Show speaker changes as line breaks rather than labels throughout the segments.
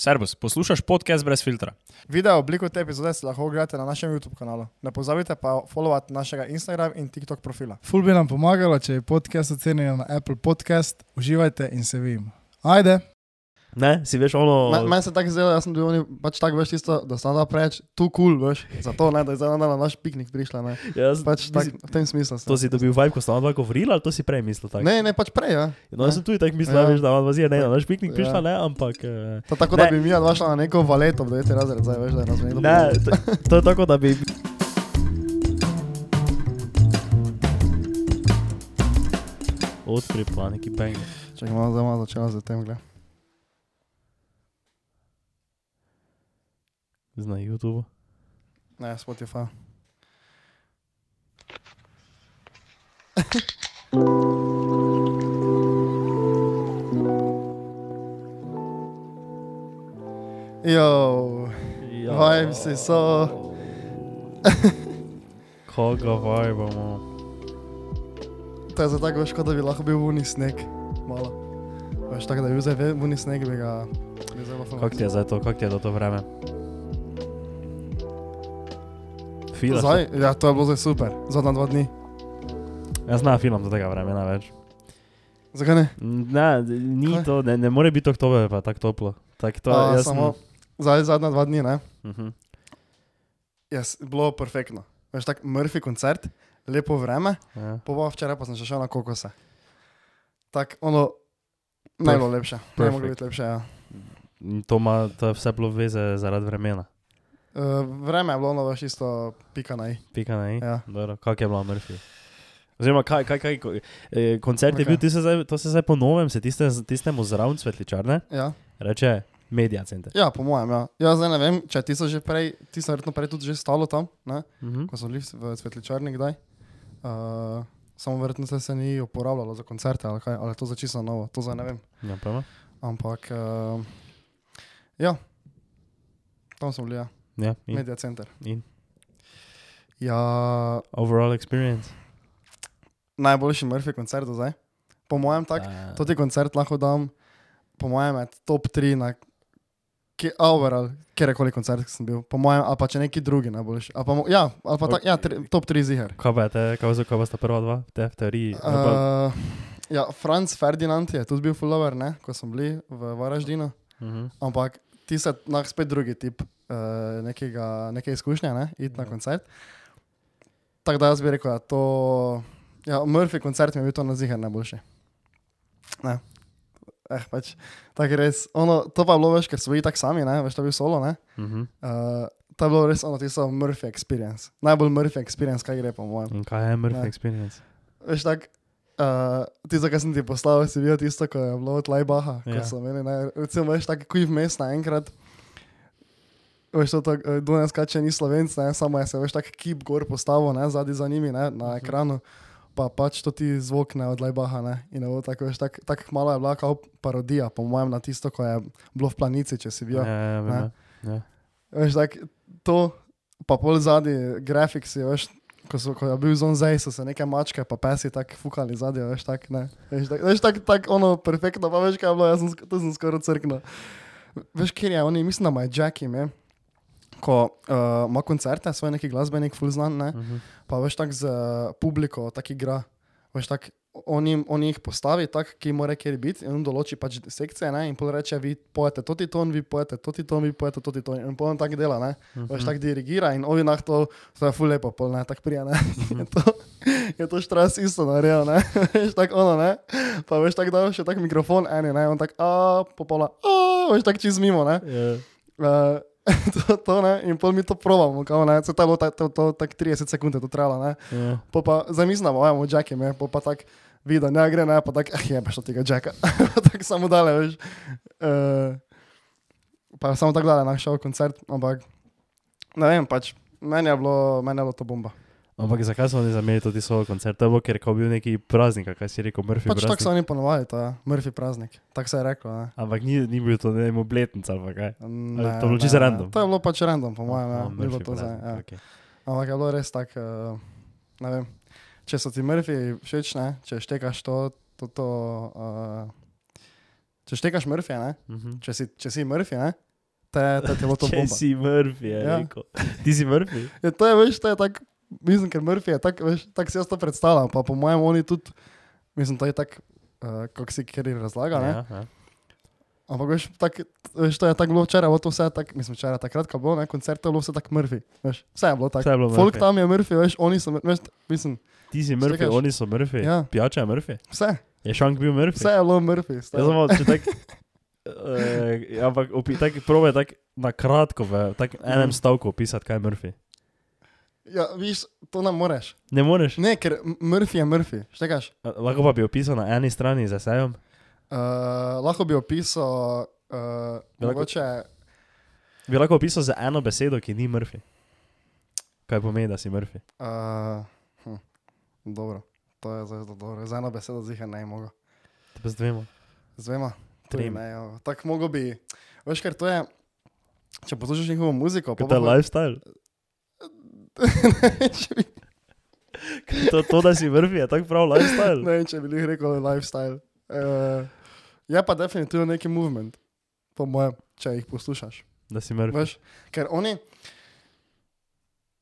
Servus, poslušaj podcast brez filtra.
Video obliko te epizode si lahko ogledate na našem YouTube kanalu. Ne pozabite pa followati našega Instagram in TikTok profila.
Ful bi nam pomagalo, če je podcast ocenjen na Apple Podcast. Uživajte in se vidimo. Ajde!
Ne, si veš ono.
Me- Meni se tako zdelo, jaz sem bil oni pač tako veš tisto, da sem da preveč tu kul, cool, veš, zato ne, da je zdaj na naš piknik prišla, ne.
jaz,
Pač tak,
nisi-
v tem smislu. sem.
To si dobil vibe, ko ona dva govorila, ali to si prej mislil tako?
Ne, ne, pač prej, ja.
No, jaz sem tudi tako mislil,
Ja.
ja. veš, da ona vazija ne na naš piknik
Ja.
prišla, ne, ampak. eh,
To tako, da
Ne.
bi mi dva šla na neko valeto v 9. razred, zdaj veš, da je nas nekdo.
Ne, to, to je tako, da bi. Odpri pa neki bang.
Čakaj, malo zdaj malo začela z tem, gled.
Na YouTubu.
Ne, Spotify. Jo, vibesi so.
Koga vibamo?
to je za tako, veš, kot da bi lahko bil vuni sneg. Malo. Veš, tako da bi bil zdaj vuni sneg, bi ga...
Kako ti je zdaj to, kako ti je do to vreme? Filaš?
Zdaj, ja, to je bilo zdaj super, zadnja dva dni.
Jaz znam film do tega vremena več.
Zakaj ne?
Ne, ni
Kaj?
to, ne, ne more biti oktober pa tako toplo. Tak to,
A,
jaz
samo, zdaj zadnja dva dni, ne?
Sem, uh -huh.
Je s- bilo perfektno. Veš, tak Murphy koncert, lepo vreme,
ja.
po pa včeraj pa sem še šel na kokose. Tako, ono, naj bilo lepše, naj moglo
Perfect.
biti lepše, ja.
To, ima, vse bilo veze zaradi vremena.
Uh, vreme je bilo ono, veš, isto pika na i.
Pika na i.
Ja.
Dobro, kak je bila Murphy? Oziroma, kaj, kaj, kaj, eh, koncert je
Okej.
bil, se zdaj, to se zdaj po novem, se tiste, tistemu zraven svetličarne,
Ja.
reče Media Center.
ja, po mojem, ja. Ja, zdaj ne vem, če ti so že prej, ti so verjetno prej tudi že stalo tam, ne?
Uh -huh.
ko so bili v svetličarni kdaj. Uh, samo verjetno se, se ni uporabljalo za koncerte ali kaj, ali je to za čisto novo, to zdaj ne vem.
Ja, pa
Ampak, uh, ja, tam smo bili, ja,
ja, in,
Media Center.
in
Ja,
overall experience.
najboljši Murphy koncert do zdaj. Po mojem, tak,
Da.
to ti koncert lahko dam, po mojem, med top 3 na ki, overall, kjerkoli koncert ki sem bil. Po mojem, ali pa če neki drugi najboljši. Pa, mo- ja, ali pa tak, ja, tri, top 3 ziger.
Kaj pa te, kaj, so- kaj sta prva dva, te v teoriji?
Uh, ja, Franz Ferdinand je tudi bil follower, ne, ko smo bili v Varaždinu.
Mhm.
Ampak ti nah, spet drugi tip uh, nekega, neke izkušnje, ne, iti na koncert. Tako da jaz bi rekel, da to, ja, Murphy koncert mi je bil to na ziger najboljši. Ne. Eh, pač, tako res, ono, to pa je bilo več, ker so bili tako sami, ne, veš, to je bil solo, ne.
Mhm.
Uh, to je bilo res ono, tisto Murphy experience. Najbolj Murphy experience, kaj gre po mojem.
In kaj je Murphy
Ne.
experience?
Veš, tako, uh, ti, za kaj sem ti poslal, si videl tisto, ko je bilo od Lajbaha, ja.
Ja.
ko so imeli, ne, recimo, veš, tako kuj vmes naenkrat. Veš, to tako, Dunes kače ni slovenc, ne, samo je se, veš, tako kip gor postavil, ne, zadnji za njimi, ne, na ekranu. Pa pač to ti zvok ne od Lajbaha, ne, in je bilo tako, veš, tako tak malo je bila kao parodija, po mojem, na tisto, ko je bilo v planici, če si bil.
Ja, ja,
ne.
ja. ja.
Veš, tak, to, pa pol zadnji grafiki, veš, ko, so, ko je bil zon zdaj, so se neke mačke, pa pesi tako fukali zadnji, veš, tak, ne. Veš, tak, veš, tak, tak ono, perfektno, pa veš, kaj je bilo, jaz sem, to sem skoraj crknil. Veš, kjer je, oni, mislim, da ima Jackie, ne, ko uh, ima koncerte, svoj neki glasbenik, full znan, ne,
Mhm.
pa veš, tak z uh, publiko, tak igra, veš, tak, on, jim, on jih postavi tak, ki mora kjer biti in on določi pač sekcije, ne, in pol reče, vi pojete toti ton, vi pojete toti ton, vi pojete toti ton, in pol on tak dela, ne, veš, tak dirigira in ovi nah to, to je ful lepo, pol ne, tak prija, ne, je to, je to štras isto naredil, ne, veš, tak ono, ne, pa veš, tak dal še tak mikrofon, eni, ne, on tak, a, popola, a, veš, tak čez mimo, ne,
Ja.
Uh, to, to ne, in pol mi to probamo, kao ne, se ta bo ta, to, to, tak 30 sekund je to trajalo, ne.
Ja.
Po pa zamislimo, ajmo, Jackie, me, po pa tak vidi, ne gre, ne, pa tak, ah, jebeš od tega Jacka, tako samo dale, veš. Uh, pa samo tako dale, našel koncert, ampak, ne vem, pač, meni je bilo, meni je bilo to bomba.
Ampak zakaj so oni zamenjali tudi svoj koncert? To je bilo, ker je bil neki praznik, kaj si rekel, Murphy
Pač tako
praznik.
so oni ponovali, to je Murphy praznik, tako se je reklo, ne.
Ampak ni, ni bil to, ne vem, obletnica ali kaj.
Ne,
to je bilo
ne,
čisto
ne.
random?
To je bilo pač random, po mojem, ja.
A,
Ni bilo to zdaj, ja.
okej.
Ampak je bilo res tako, uh, ne vem. Če so ti Murphy všeč, ne, če štekaš to, to, to uh, če štekaš Murphy, ne,
Mhm.
če si, če si Murphy, ne, te, te, te bo to
Če
bomba.
si Murphy,
Ja.
rekel. Ti si Murphy?
Ja, to je, veš, to je tako, mislim, ker Murphy je tako, veš, tako si jaz to predstavljam, pa po mojem oni tudi, mislim, to je tako, uh, kako si kjer razlaga, ne?
Ja, ja.
Ampak veš, tak, veš, to je tako bilo včeraj, bilo to vse tako, mislim, včeraj takrat, ko bilo, ne, koncert, je bilo vse tako Murphy, veš, vse je bilo tako.
Bilo
Folk
Murphy.
tam je Murphy, veš, oni so, veš, mislim,
Ti si Murphy,
Čakaš.
oni so Murphy.
Ja.
Pijača je Murphy.
vse,
Je šank bil Murphy.
vse je bilo.
Jaz
stari.
samo, če tak, uh, ampak opi, tak, probe tak na kratko, v tak enem
Mhm.
stavku opisati, kaj je Murphy.
Ja, viš, to ne moreš.
Ne moreš?
Ne, ker M- Murphy je Murphy, štekaš.
A, Lahko pa bi opisal na eni strani z esejem.
Uh, lahko bi opisal, uh,
Bi lahko-
mogoče,
Bi lahko opisal z eno besedo, ki ni Murphy. Kaj pomeni, da si Murphy?
uh, hm, dobro, to je zelo dobro, z eno besedo zihar ne
pa z dvema.
Z dvema, tako mogo bi, veš, ker to je, če poslušaš njihovo muziko,
Kaj to je
pa
lifestyle?
ne če bi,
To, to, da si Murphy, je tako prav lifestyle.
ne če bi jih rekel lifestyle. Uh, je pa definitivno neki movement, po mojem, če jih poslušaš.
Da si.
Veš, ker oni,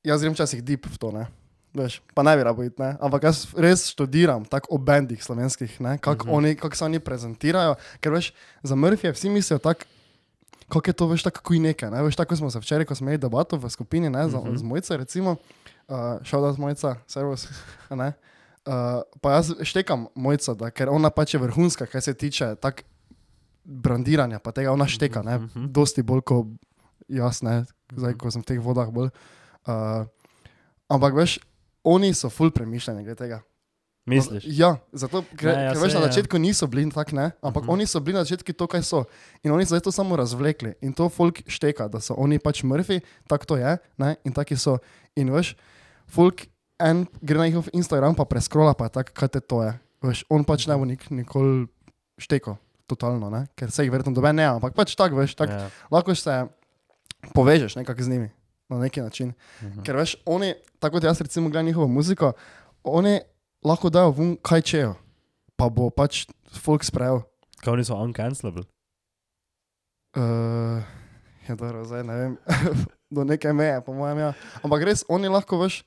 jaz grem včasih deep v to, ne. Veš, pa ne bi rabo iti, ne? ampak jaz res študiram tako o bendih slovenskih, kako uh -huh. kak se oni prezentirajo. Ker veš, za Murphy vsi mislijo tako, kako je to, veš, tako kuj nekaj. Ne? Veš, tako smo se včeraj, ko smo imeli debato v skupini, ne, z, uh
Mhm.
-huh. z Mojce, recimo, uh, šel da z Mojca, servus. ne. Uh, pa jaz štekam Mojco, da, ker ona pač je vrhunska, kar se tiče tak brandiranja, pa tega ona šteka, ne,
Mhm.
dosti bolj kot jaz, ne, zdaj, ko sem v teh vodah bolj. Uh, ampak veš, oni so full premišljeni glede tega.
Misliš?
Ja, zato, ker,
Ne, ja,
ker veš, na začetku niso bili tako, ne, ampak
Mhm.
oni so bili na začetku to, kaj so. In oni so zdaj to samo razvlekli. In to folk šteka, da so oni pač mrtvi, tako to je, ne, in taki so. In veš, folk en gre na njihov Instagram, pa preskrola, pa tako, kaj te to je. Veš, on pač ne bo nik, nikoli šteko, totalno, ne, ker se jih verjetno dobe ne, ampak pač tako, veš, tako
Ja.
lahko se povežeš nekako z njimi na neki način.
Mhm.
Ker veš, oni, tako kot jaz recimo gledam njihovo muziko, oni lahko dajo vun kaj čejo, pa bo pač folk sprejel.
Kaj oni so uncancelable?
Uh, ja, dobro, zdaj ne vem, do neke meje, po mojem. Ja. Ampak res, oni lahko veš.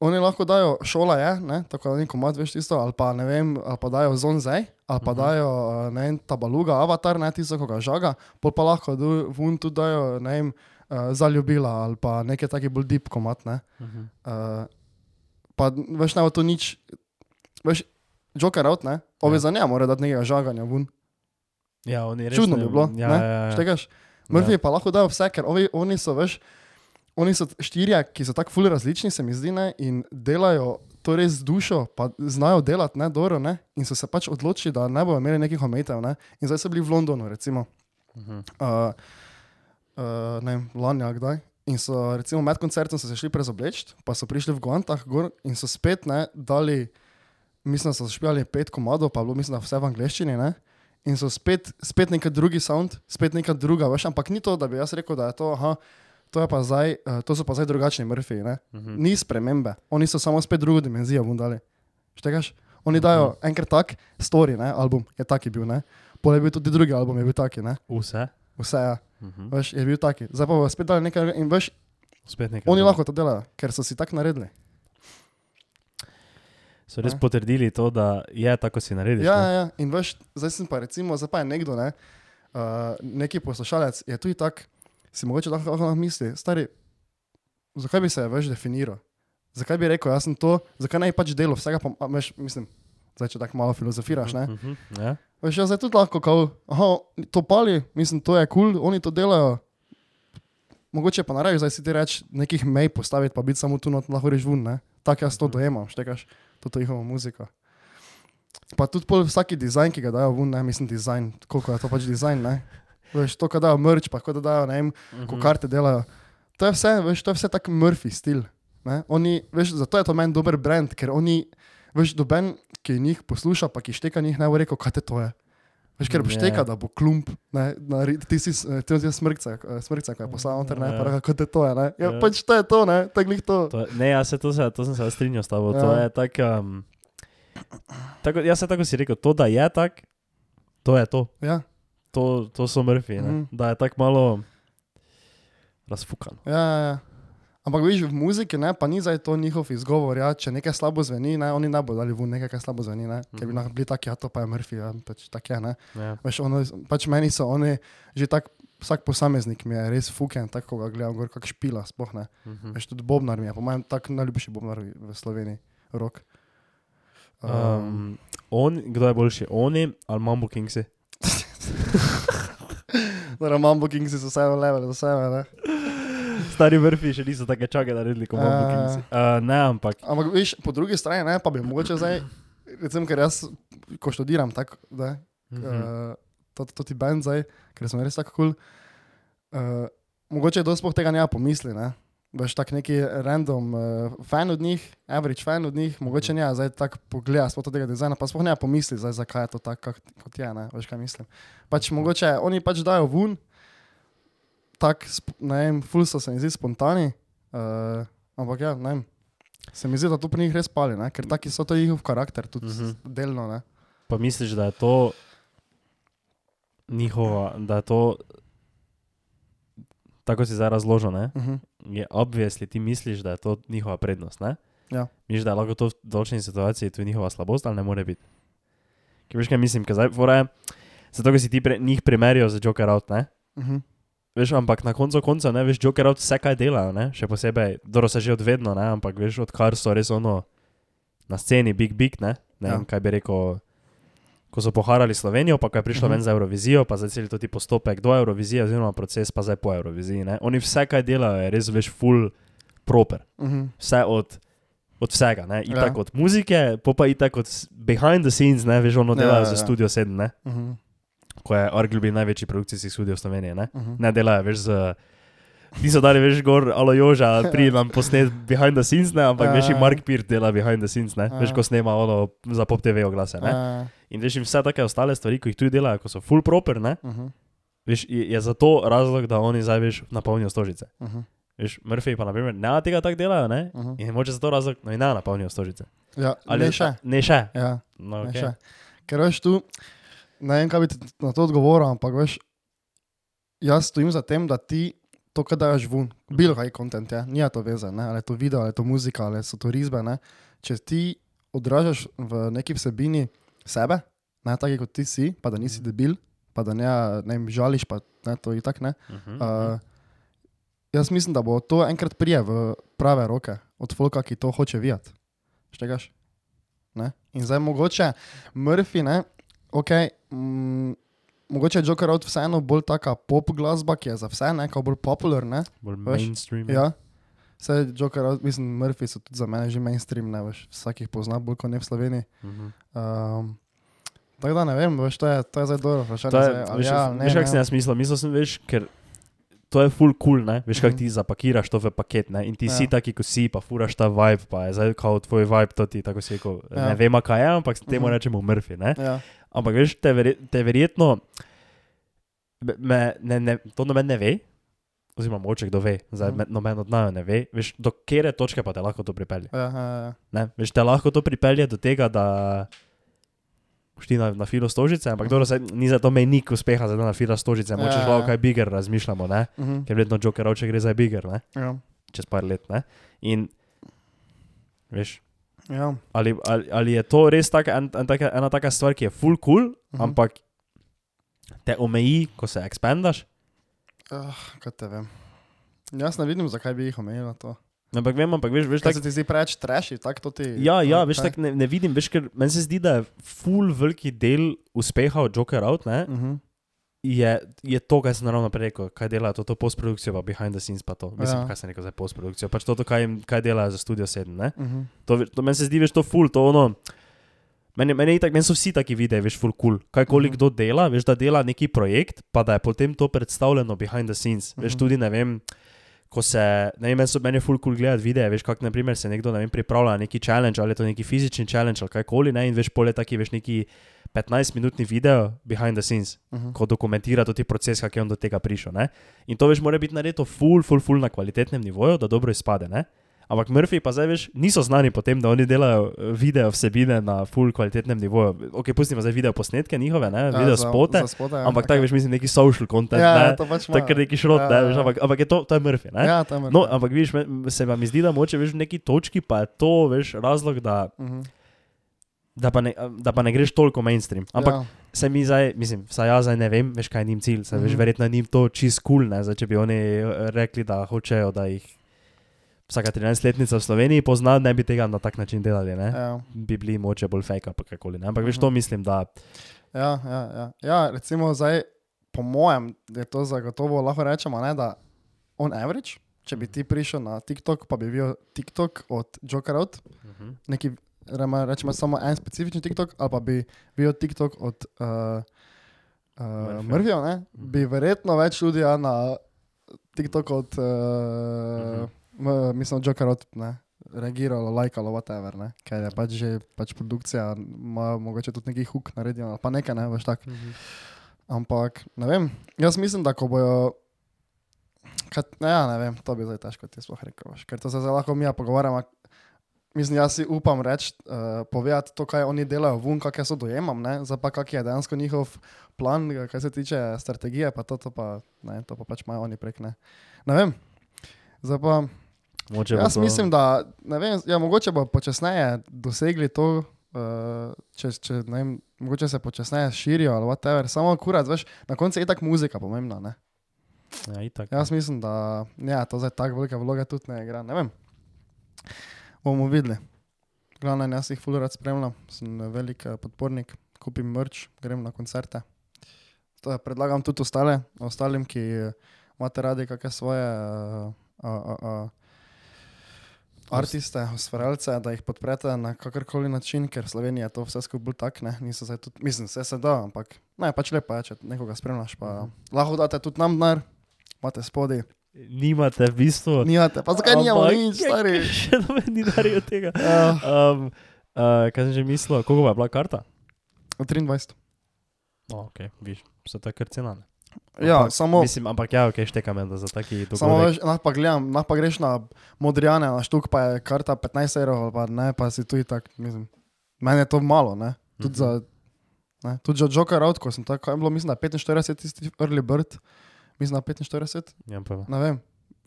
Oni lahko dajo, šola je, ne, tako da neko mat veš tisto, ali pa ne vem, ali pa dajo zonzaj, ali pa
Mhm.
dajo, eh, ne vem, tabaluga, avatar, ne tisto, ko ga žaga, pol pa lahko du- vun tudi dajo, ne vem, uh, zaljubila ali pa nekaj taki bolj deep komat, ne.
Mhm.
Uh, pa veš, ne bo to nič, veš, Joker out, ne, obe
Ja.
za njega mora dati nekaj žaganja vun.
Ja, oni res
Čudno
ne-
bi bilo,
Ja,
ne?
ja, ja.
Štegaš? Mrtvi pa lahko dajo vse, ker ovi, oni so, veš, oni so štirje, ki so tako fully različni, se mi zdi, ne, in delajo to res z dušo, pa znajo delati, ne, dobro, ne, in so se pač odločili, da ne bodo imeli nekih omejitev, ne, in zdaj so bili v Londonu, recimo,
Mhm.
uh, uh, ne vem, lani ali kdaj. In so, recimo, med koncertom so se šli prezobleči, pa so prišli v Guantah gor in so spet ne, dali, mislim, da so špijali pet komadov, pa bilo, mislim, da vse v angleščini, ne. In so spet, spet neki drugi sound, spet neka druga, veš, ampak ni to, da bi jaz rekel, da je to, aha, to, pa zdaj, uh, to so pa zdaj drugačni mrfi, ne.
Mhm.
Ni spremembe, oni so samo spet drugo dimenzijo dali. Štegaš? Oni dajo enkrat tak, story, ne, album je taki bil. Pol je bil tudi drugi album, je bil taki, ne.
Vse?
Vse je.
Mhm.
Veš, je bil taki. Zdaj pa bo spet dali nekaj in veš,
Spet nekaj.
oni
drugega.
lahko to delajo, ker so si tako naredili.
So res
Ne.
potrdili to, da je tako, si narediš.
Ja,
ne?
ja, ja, in veš, zdaj sem pa recimo, zdaj pa je nekdo, ne, uh, neki poslušalec, je tudi tak, si mogoče lahko, lahko misli, stari, zakaj bi se več definiral? Zakaj bi rekel, jaz sem to, zakaj bi pač delo vsega, pa, a, veš, mislim, zdaj če tako malo filozofiraš, ne.
Mhm, ja.
Veš, jaz zdaj tudi lahko, kao, aha, to pali, mislim, to je kul, cool, oni to delajo. Mogoče pa naravi zdaj si ti reči nekih mej postaviti, pa biti samo tu, not, lahko reš vun, ne. Tako jaz to dojemam, štekaš, to je njihovo muziko. Pa tudi pol vsaki dizajn, ki ga dajo vun, ne, mislim dizajn, koliko je to pač dizajn, ne. Veš, to, ko dajo merch, pa ko da dajo, ne vem, ko
Mhm.
karte delajo. To je vse, veš, to je vse tak Murphy stil. Ne? Oni, veš, zato je to meni dober brand, ker oni, veš, doben, ki njih posluša, pa ki šteka njih, ne bo rekel, kaj te to je. Veš, ker bo
Ja.
šteka, da bo klump, ne, na, ti si, ti si smrkca, eh, smrkca, ko je poslal noter, ne,
Ja.
pa rekel, kaj te to je, ne. Ja,
Ja.
pač to je to, ne, tak njih to.
To, ne, jaz se to, se, to sem se strinjal s tabo. Ja. To
Ja.
je tako. Um, tako jaz se tako si rekel, to, da je tako, to je to.
Ja,
To to, to so mrfi,
Mhm.
da je tako malo razfukan.
Ja, ja, ja. Ampak viš, v muziki ne, pa ni zdaj to njihov izgovor. Ja, če nekaj slabo zveni, ne, oni ne bodo dali ven nekaj, kar slabo zveni. Ne, ker bi
Mhm.
lahko bili taki, ja, to pa je Murphy, ja, pač tak je. Ne.
Ja.
Veš, ono, pač meni so oni že tak, vsak posameznik mi je res fuken, tako ko ga gledam, gor kak špila, sploh ne.
Mhm.
Veš, tudi Bobnar mi je, po mojem, tak najljubši Bobnar v Sloveniji, rok. Um,
Um, on, kdo je boljši, oni ali Mambo Kingsi?
Torej, Mambo Kingsi so vse v level, vse ne.
Stari vrfi še niso take čake naredili kot Mambo
Ja.
Kingsi. Uh, ne, ampak.
Ampak veš, po drugi strani ne, pa bi mogoče zdaj, recimo, ker jaz, ko študiram, tako, da,
Mhm.
uh, to, to ti bend zdaj, ker sem res tako kul. Cool, uh, mogoče do sploh tega ne pomisli, ne. Veš tak neki random uh, fan od njih, average fan od njih, mogoče ne, zdaj tako pogleda sploh tega dizajna, pa sploh ne pomisli, zdaj, zakaj je to tako, kot je, ne, veš kaj mislim. Pač mogoče oni pač dajo ven, tako, ne vem, ful so se mi zdi spontani, uh, ampak ja, ne vem. Se mi zdi, da to pri njih res pali, ne? ker taki so to njihov karakter, tudi
Mhm.
-hmm. delno. Ne?
Pa misliš, da je to njihova, da je to, tako si zdaj razložil, ne?
Uh -huh.
je obvisli, ti misliš, da je to njihova prednost. Ne?
Ja.
Misliš, da je lahko to v določeni situaciji tudi njihova slabost, ali ne more biti. Ker veš, kaj mislim, ker zdaj, fora je, zato ker si ti pre, njih primerijo za Joker out, ne?
Uh -huh.
Veš, ampak na koncu konca, ne, veš, Joker out vse kaj delajo, ne? Še posebej, dobro se že odvedno, ne, ampak veš, odkar so res ono na sceni, big, big, ne, ne
Ja.
vem, kaj bi rekel. Ko so poharali Slovenijo, pa ko je prišlo
Mhm.
ven za Eurovizijo, pa zdaj cel ti postopek do Eurovizije, oziroma proces pa zdaj po Euroviziji. Ne? Oni vse, kaj delajo, je res veš full proper.
Uh -huh.
Vse od, od vsega, ne?
Ja.
itak od muzike, pa pa itak od behind the scenes, ne? veš, ono
Ja,
delajo
ja,
za
ja.
Studio 7, ne?
Uh -huh.
ko je arguably največji produkcijski studio Slovenije. Ne,
Uh -huh.
ne delajo več z. Niso dali več gor, alo Joža, pri nam posnet behind the scenes, ne, ampak
Ja,
veš,
ja.
in Mark Peart dela behind the scenes, ne,
Ja.
veš, ko snema ono za pop TV oglase. Ne.
Uh
In veš, in vse take ostale stvari, ki jih tudi delajo, ko so full proper, ne,
-huh.
veš, je, je zato razlog, da oni zdaj veš napolnijo stožice.
Uh -huh.
Veš, Murphy pa naprimer ne tega tako delajo, ne,
Uh -huh.
in moče zato razlog, no, ne napolnijo stožice.
Ja,
Ali
ne še.
Ne še.
Ja,
No,
ne
okay.
še. Ker veš tu, ne vem, kaj bi na to odgovoril, ampak veš, jaz stojim za tem, da ti to, kar daš ven, bilo kaj kontent je, nija to veze, ne? ali je to video, ali je to muzika, ali so to risbe. Ne? Če ti odražaš v neki vsebini sebe, ne tako kot ti si, pa da nisi debil, pa da ne, ne žališ, pa ne, to je tako ne.
Uh -huh.
Uh, jaz mislim, da bo to enkrat prije v prave roke od folka, ki to hoče videti. Štegaš? Ne? In zdaj mogoče Murphy, ne, ok. Mm, Mogoče je Joker out vseeno bolj taka pop glasba, ki je za vse, ne, kao bolj popularna.
Bolj
veš,
mainstream.
Ja. Vse Joker out, mislim, Murphy so tudi za mene že mainstream, ne veš, vsak jih pozna bolj kot ne v Sloveniji.
Uh -huh.
Um, tako da ne vem, veš, to je, to je zdaj dobro vprašanje.
Je,
zdaj,
veš,
ja, ne,
veš,
ne.
sem jaz mislil? Mislil sem, veš, ker to je full cool, ne? Veš, kak
Mhm.
ti zapakiraš to v paket, ne? In ti
Ja.
si taki, ko si, pa furaš ta vibe, pa je zdaj kao tvoj vibe, to ti, tako si rekel,
Ja.
ne vem, kaj je, ampak temu
Mhm.
rečemo Murphy, ne?
Ja.
Ampak veš, te, verje, te verjetno, me, ne, ne, to noben ne ve, oziroma moče kdo ve, zdaj mm. noben od naju ne ve, veš, do kere točke pa te lahko to pripelje.
Ja, ja, ja.
Ne? Veš, te lahko to pripelje do tega, da boš ti na, na filo stožice, ampak
Mhm.
dobro, saj ni za to mejnik uspeha, za na filo stožice,
Ja,
moče
ja,
šlo
ja.
kaj bigger razmišljamo, ne?
Mhm.
ker vedno Joker oče gre za bigger, ne?
Ja.
čez par let. Ne? In veš,
Ja.
ali, ali, ali je to res taka, en, en, taka, ena taka stvar, ki je full cool,
Mhm.
ampak te omeji, ko se ekspandaš.
Uh, kaj te vem. Jaz ne vidim, zakaj bi jih omenila to.
Ampak vem, ampak veš, veš tako.
se ti zdi preveč treši, tako to ti.
Ja, ja,
to-
veš,
kaj?
tak ne, ne vidim, veš, ker meni se zdi, da je full veliki del uspeha od Joker Out, ne,
Mhm.
Je, je to, kar sem naravno prej rekel, kaj dela to, to postprodukcijo, pa behind the scenes pa to. Mislim,
Ja.
kaj sem rekel za postprodukcijo, pač to, to kaj, jim- kaj delajo za Studio 7, ne.
Mhm.
To, ve- to meni se zdi, veš, to full, to ono. Meni, meni, itak, meni so vsi taki videi, veš, full cool. Kajkoli
Mhm.
kdo dela, veš, da dela neki projekt, pa da je potem to predstavljeno behind the scenes. Veš,
Mhm.
tudi ne vem, ko se, ne vem, meni so- meni je full cool gledati videe, veš, kako naprimer se nekdo, ne vem, pripravlja na neki challenge, ali je to neki fizični challenge, ali kajkoli, ne, in veš, pole taki, veš, neki 15-minutni video behind the scenes,
Mhm.
ko dokumentira tudi proces, kako je on do tega prišel, ne. In to, veš, mora biti narejeno full, full, full na kvalitetnem nivoju, da dobro izpade, ne. Ampak Murphy pa zdaj veš, niso znani po tem, da oni delajo eh, video vsebine na full kvalitetnem nivoju. Ok, pustimo zdaj video posnetke njihove, ne, video
za-
spote,
za spote, ja,
ampak
okej.
tako veš, mislim, neki social content,
Ja,
ne,
ja, to pač
tako neki šrot,
Ja,
ne,
ja,
veš,
ja.
ampak, ampak je to, to je Murphy, ne.
Ja, tam je.
No, ampak vidiš, se vam zdi, da moče veš v neki točki, pa je to veš razlog, da,
Mhm.
da, pa, ne, da pa ne greš toliko mainstream. Ampak
ja.
se mi zdaj, mislim, vsaj jaz zdaj ne vem, veš kaj je njim cilj, se veš,
Mhm.
verjetno je njim to čist kul, cool, ne, zdaj, če bi oni eh, rekli, da hočejo, da jih vsaka 13-letnica v Sloveniji pozna, ne bi tega na tak način delali, ne.
Ja.
Bi bili moče bolj fake, pa kakoli. ne. Ampak veš,
Mhm.
to mislim, da
Ja, ja, ja. ja, recimo zdaj, po mojem, je to zagotovo lahko rečemo, ne, da on average, če bi ti prišel na TikTok, pa bi videl TikTok od Joker Out, neki, rema- rečemo samo en specifični TikTok, ali pa bi videl TikTok od uh, uh, Mrvijo, bi verjetno več ljudi ja, na TikTok od, uh, uh, mislim, Joker Out, ne. Reagiralo, lajkalo, whatever, ne? ker je pač že pač produkcija, ima mogoče tudi neki huk naredijo, ali pa nekaj, ne veš tako. Ampak ne vem, jaz mislim, da ko bojo. Kad, ne, ja, ne vem, to bi zdaj težko ti sploh rekel, ker to se zdaj lahko mi ja pogovarjamo. Mislim, jaz si upam reči, uh, povedati to, kaj oni delajo, vun, kakšne so dojemam, ne, zdaj pa kak je dejansko njihov plan, kaj se tiče strategije, pa to, to pa, ne, to pa pač imajo oni prek, ne. Ne vem, zdaj pa.
Moče
Jaz
to-
mislim, da vem, ja, mogoče bo počasneje dosegli to, uh, če, če vem, mogoče se počasneje širijo ali whatever. Samo kurat, veš, na koncu je tako muzika pomembna. Ne?
Ja, itak.
Jaz mislim, da ja, to zdaj tako velike vloge tudi ne igra. Ne vem. Bomo videli. Glavno, jaz jih fully rad spremljam, sem velik eh, podpornik, kupim mrč, grem na koncerte. To predlagam tudi ostale, ostalim, ki eh, imate radi kakšne svoje uh, uh, uh, artiste, ustvarjalce, da jih podprete na kakorkoli način, ker v Sloveniji je to vse skupaj bolj tak, ne, niso zdaj tudi, mislim, vse se da, ampak ne, pač lepo je, če nekoga spremljaš, pa
Mhm.
lahko date tudi nam denar, imate spodaj.
Nimate v bistvu.
Nimate, pa zakaj nimamo nič, stari?
Še noben ni naredil tega.
Ja,
Um, uh, kaj sem že mislil, koliko je bila karta?
23.
Oh, ok, viš, so to kar cena. ne?
Ja,
Ampak,
samo,
Mislim, ampak ja, ok, štekam, da za taki
samo
dogodek.
veš, nah pa gledam, nah pa greš na modrijane, na štuk pa je karta 15 evrov, pa ne, pa si tu tak, mislim. Meni je to malo, ne? Tudi
Mhm.
za, ne? Tudi za Joker out, ko sem tako, bilo, mislim, da 45 tisti early bird, mislim, da 45.
Ja, pa,
Ne vem.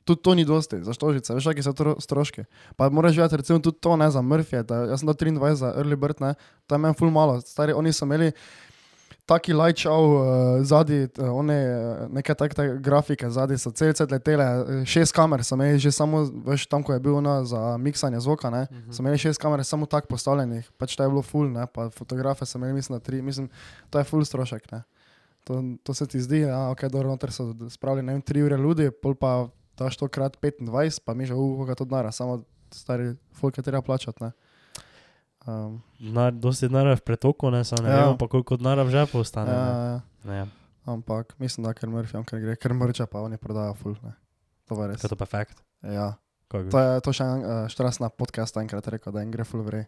Tudi to ni dosti, za štožice, veš, kakšni so tro, stroški. Pa moraš vedeti, recimo tudi to, ne, za Murphy, da jaz sem dal 23 za early bird, ne, to je meni ful malo. Stari, oni so imeli taki show uh, zadnji, uh, one uh, neke takte grafike zadnji, so celce letele, eh, šest kamer so imeli že samo, veš, tam, ko je bil ona za miksanje zvoka, ne,
Mhm.
so imeli šest kamer samo tako postavljenih, pač to je bilo ful, ne, pa fotografe so imeli, mislim, na tri, mislim, to je ful strošek, ne. To, to se ti zdi, ja, ok, dobro, noter so spravili, ne vem, tri ure ljudi, pol pa daš to krat 25, pa mi že, uh, koga to denara, samo stari folk je treba plačati, ne. Um,
na, dosti denarja v pretoku, ne, samo ne
Ja.
ja. vemo pa koliko denarja v žepu ostane.
ja,
ne.
ja,
Ne,
ampak mislim, da ker Murphy, ker gre, ker mrča, pa oni prodajo ful, ne. To je res.
kaj to pa fakt?
Ja.
Kako?
To je to še en uh, štrasna podcast enkrat rekel, da jim gre ful vrej.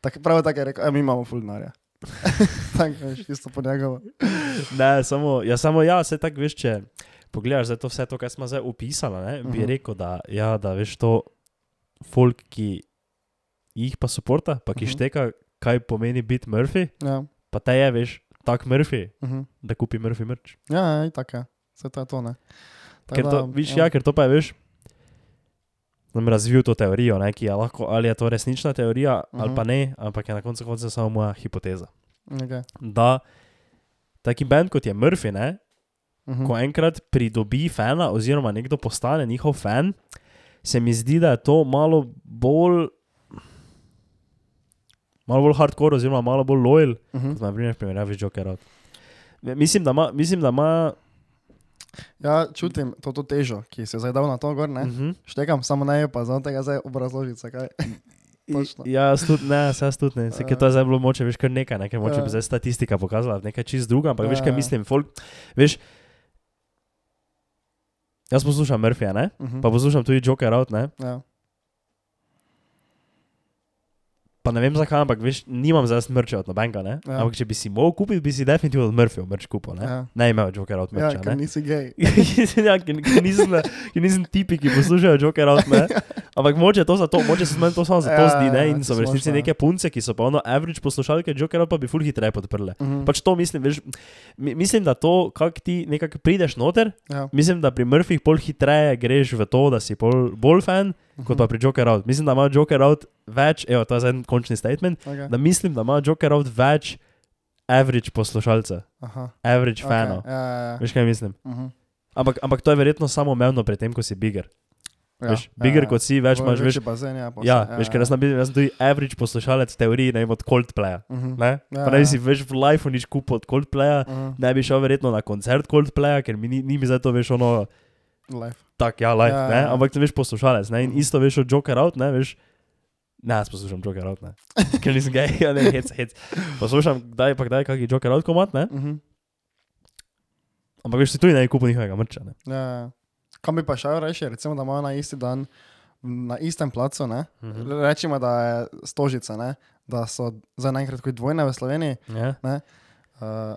Tak, prav tako je rekel, e, mi imamo ful denarja. tako, veš, isto po njegovo.
Ne, samo, ja, samo ja, se tako veš, če pogledaš to vse to, kar smo zdaj opisali, ne, bi
Mhm.
rekel, da, ja, da veš to folk, ki jih pa suporta, pa ki
Mhm.
šteka, kaj pomeni biti Murphy,
Ja.
pa te je, veš, tak Murphy,
Uh -huh.
da kupi Murphy mrč.
Ja, ja, tako je. Vse to je to, ne. Tako
Ker to, viš, ja, ker to pa je, veš, sem razvil to teorijo, ne, ki je lahko, ali je to resnična teorija, uh -huh. ali
Mhm.
pa ne, ampak je na koncu konca samo moja hipoteza.
Okay.
Da taki band kot je Murphy, ne,
Uh -huh.
ko enkrat pridobi fana, oziroma nekdo postane njihov fan, se mi zdi, da je to malo bolj. Malo bolj hardcore, oziroma malo bolj loyal,
Uh -huh.
kot na primer v primerjavi z Joker. Mislim, da ima. Mislim, da ima
Ja, čutim to, to težo, ki si jo zdaj dal na to gor, ne.
uh -huh.
Štekam, samo ne, pa znam tega zdaj obrazložiti.
Ja, tudi ne, se jaz tudi ne. Se, to je zdaj bilo moče, veš, kar nekaj, ne, ker moče
Ja.
bi zdaj statistika pokazala nekaj čist druga, ampak veš,
Ja,
kaj
ja.
mislim, folk, veš. Jaz poslušam Murphyja, ne?
Uh -huh.
Pa poslušam tudi Joker Out, ne?
ja.
Pa ne vem zakaj, ampak veš, nimam zdaj smrča od nobenega, ne?
Ja.
Ampak če bi si mogel kupiti, bi si definitivno od Murphyja mrč kupil, ne?
Ja.
Ne imel Joker Out
ja,
mrča,
ker
ne?
nisi gej.
ja, ker, ker, nisem, ker nisem tipi, ki poslušajo Joker Out, ne? Ampak moče to zato, moče se meni to samo zato
Ja,
zdi, ne?
ja,
In so v resnici
ja.
neke punce, ki so pa ono average poslušalke Jokera, pa bi full hitreje podprle.
Mhm.
Pač to mislim, veš, mi- mislim, da to, kako ti nekako prideš noter,
Ja.
mislim, da pri Murphyjih pol hitreje greš v to, da si pol bolj fan, kot pa pri Joker Out. Mislim, da ima Joker Out več, evo, to je zdaj en končni statement,
Okay.
da mislim, da ima Joker Out več average poslušalcev,
Aha.
average
Okay.
fanov.
Ja, ja, ja.
Veš, kaj mislim?
Mhm.
Ampak, ampak to je verjetno samo umevno pri tem, ko si bigger.
Ja,
Veš, bigger kot si, več imaš, veš,
Večji bazen, ja. pa
Ja,
vse,
veš, ker jaz sem, bil, jaz sem tudi average poslušalec teorij, ne vem, od Coldplaya.
Mhm.
Ne?
Ja,
Pa ne bi
ja.
si več v lifeu nič kupil od Coldplaya,
Mhm.
ne bi šel verjetno na koncert Coldplaya, ker mi ni, ni mi za to veš ono,
Life.
tak, ja, live,
Ja,
ja, ne?
ja.
ampak veš poslušalec, ne? In
Mhm.
isto veš od Joker Out, ne, veš, ne, jaz poslušam Joker Out, ne, ker nisem gej, ja, ne, hec, hec. Poslušam, kdaj pa kdaj kakšen Joker Out komat, ne,
Mhm.
ampak veš, si tudi ne kupil njihovega mrča, ne.
Ja, ja. Kam bi pa šel reči, recimo, da imajo na isti dan, na istem placu, ne?
Mhm.
Rečemo, da je stožica, ne? da so zdaj naenkrat kot dvojne v Sloveniji.
Ja,
Uh,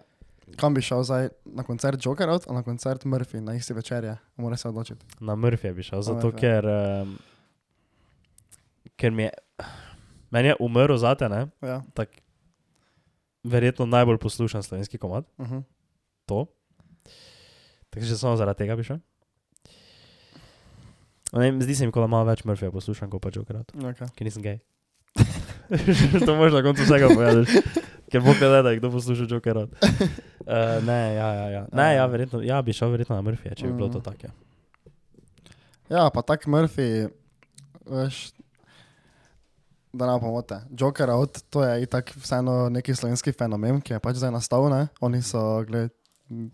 kam bi šel zdaj na koncert Joker out ali na koncert Murphy na isti večerje? Mora se odločiti.
na Murphyja bi šel, zato
Murphyja.
ker, um, ker mi je, meni je umrl zate, ne,
Ja.
tak, verjetno najbolj poslušan slovenski komad,
Uh -huh.
to. Tako že samo zaradi tega bi šel. Ne, vem, zdi se mi, da malo več Murphyja poslušam, kot pa Joker,
okay.
ker nisem gej. to možeš na koncu vsega povedati, ker bo kaj da, kdo posluša Joker. Uh, ne, ja, ja, ja. Ne, ja, verjetno, ja, bi šel verjetno na Murphyja, če bi bilo to
Mhm.
tako. Ja.
Ja, pa tak Murphy, veš, da ne pomote. Joker out, to je itak vseeno neki slovenski fenomen, ki je pač zdaj nastal, ne? Oni so, gled,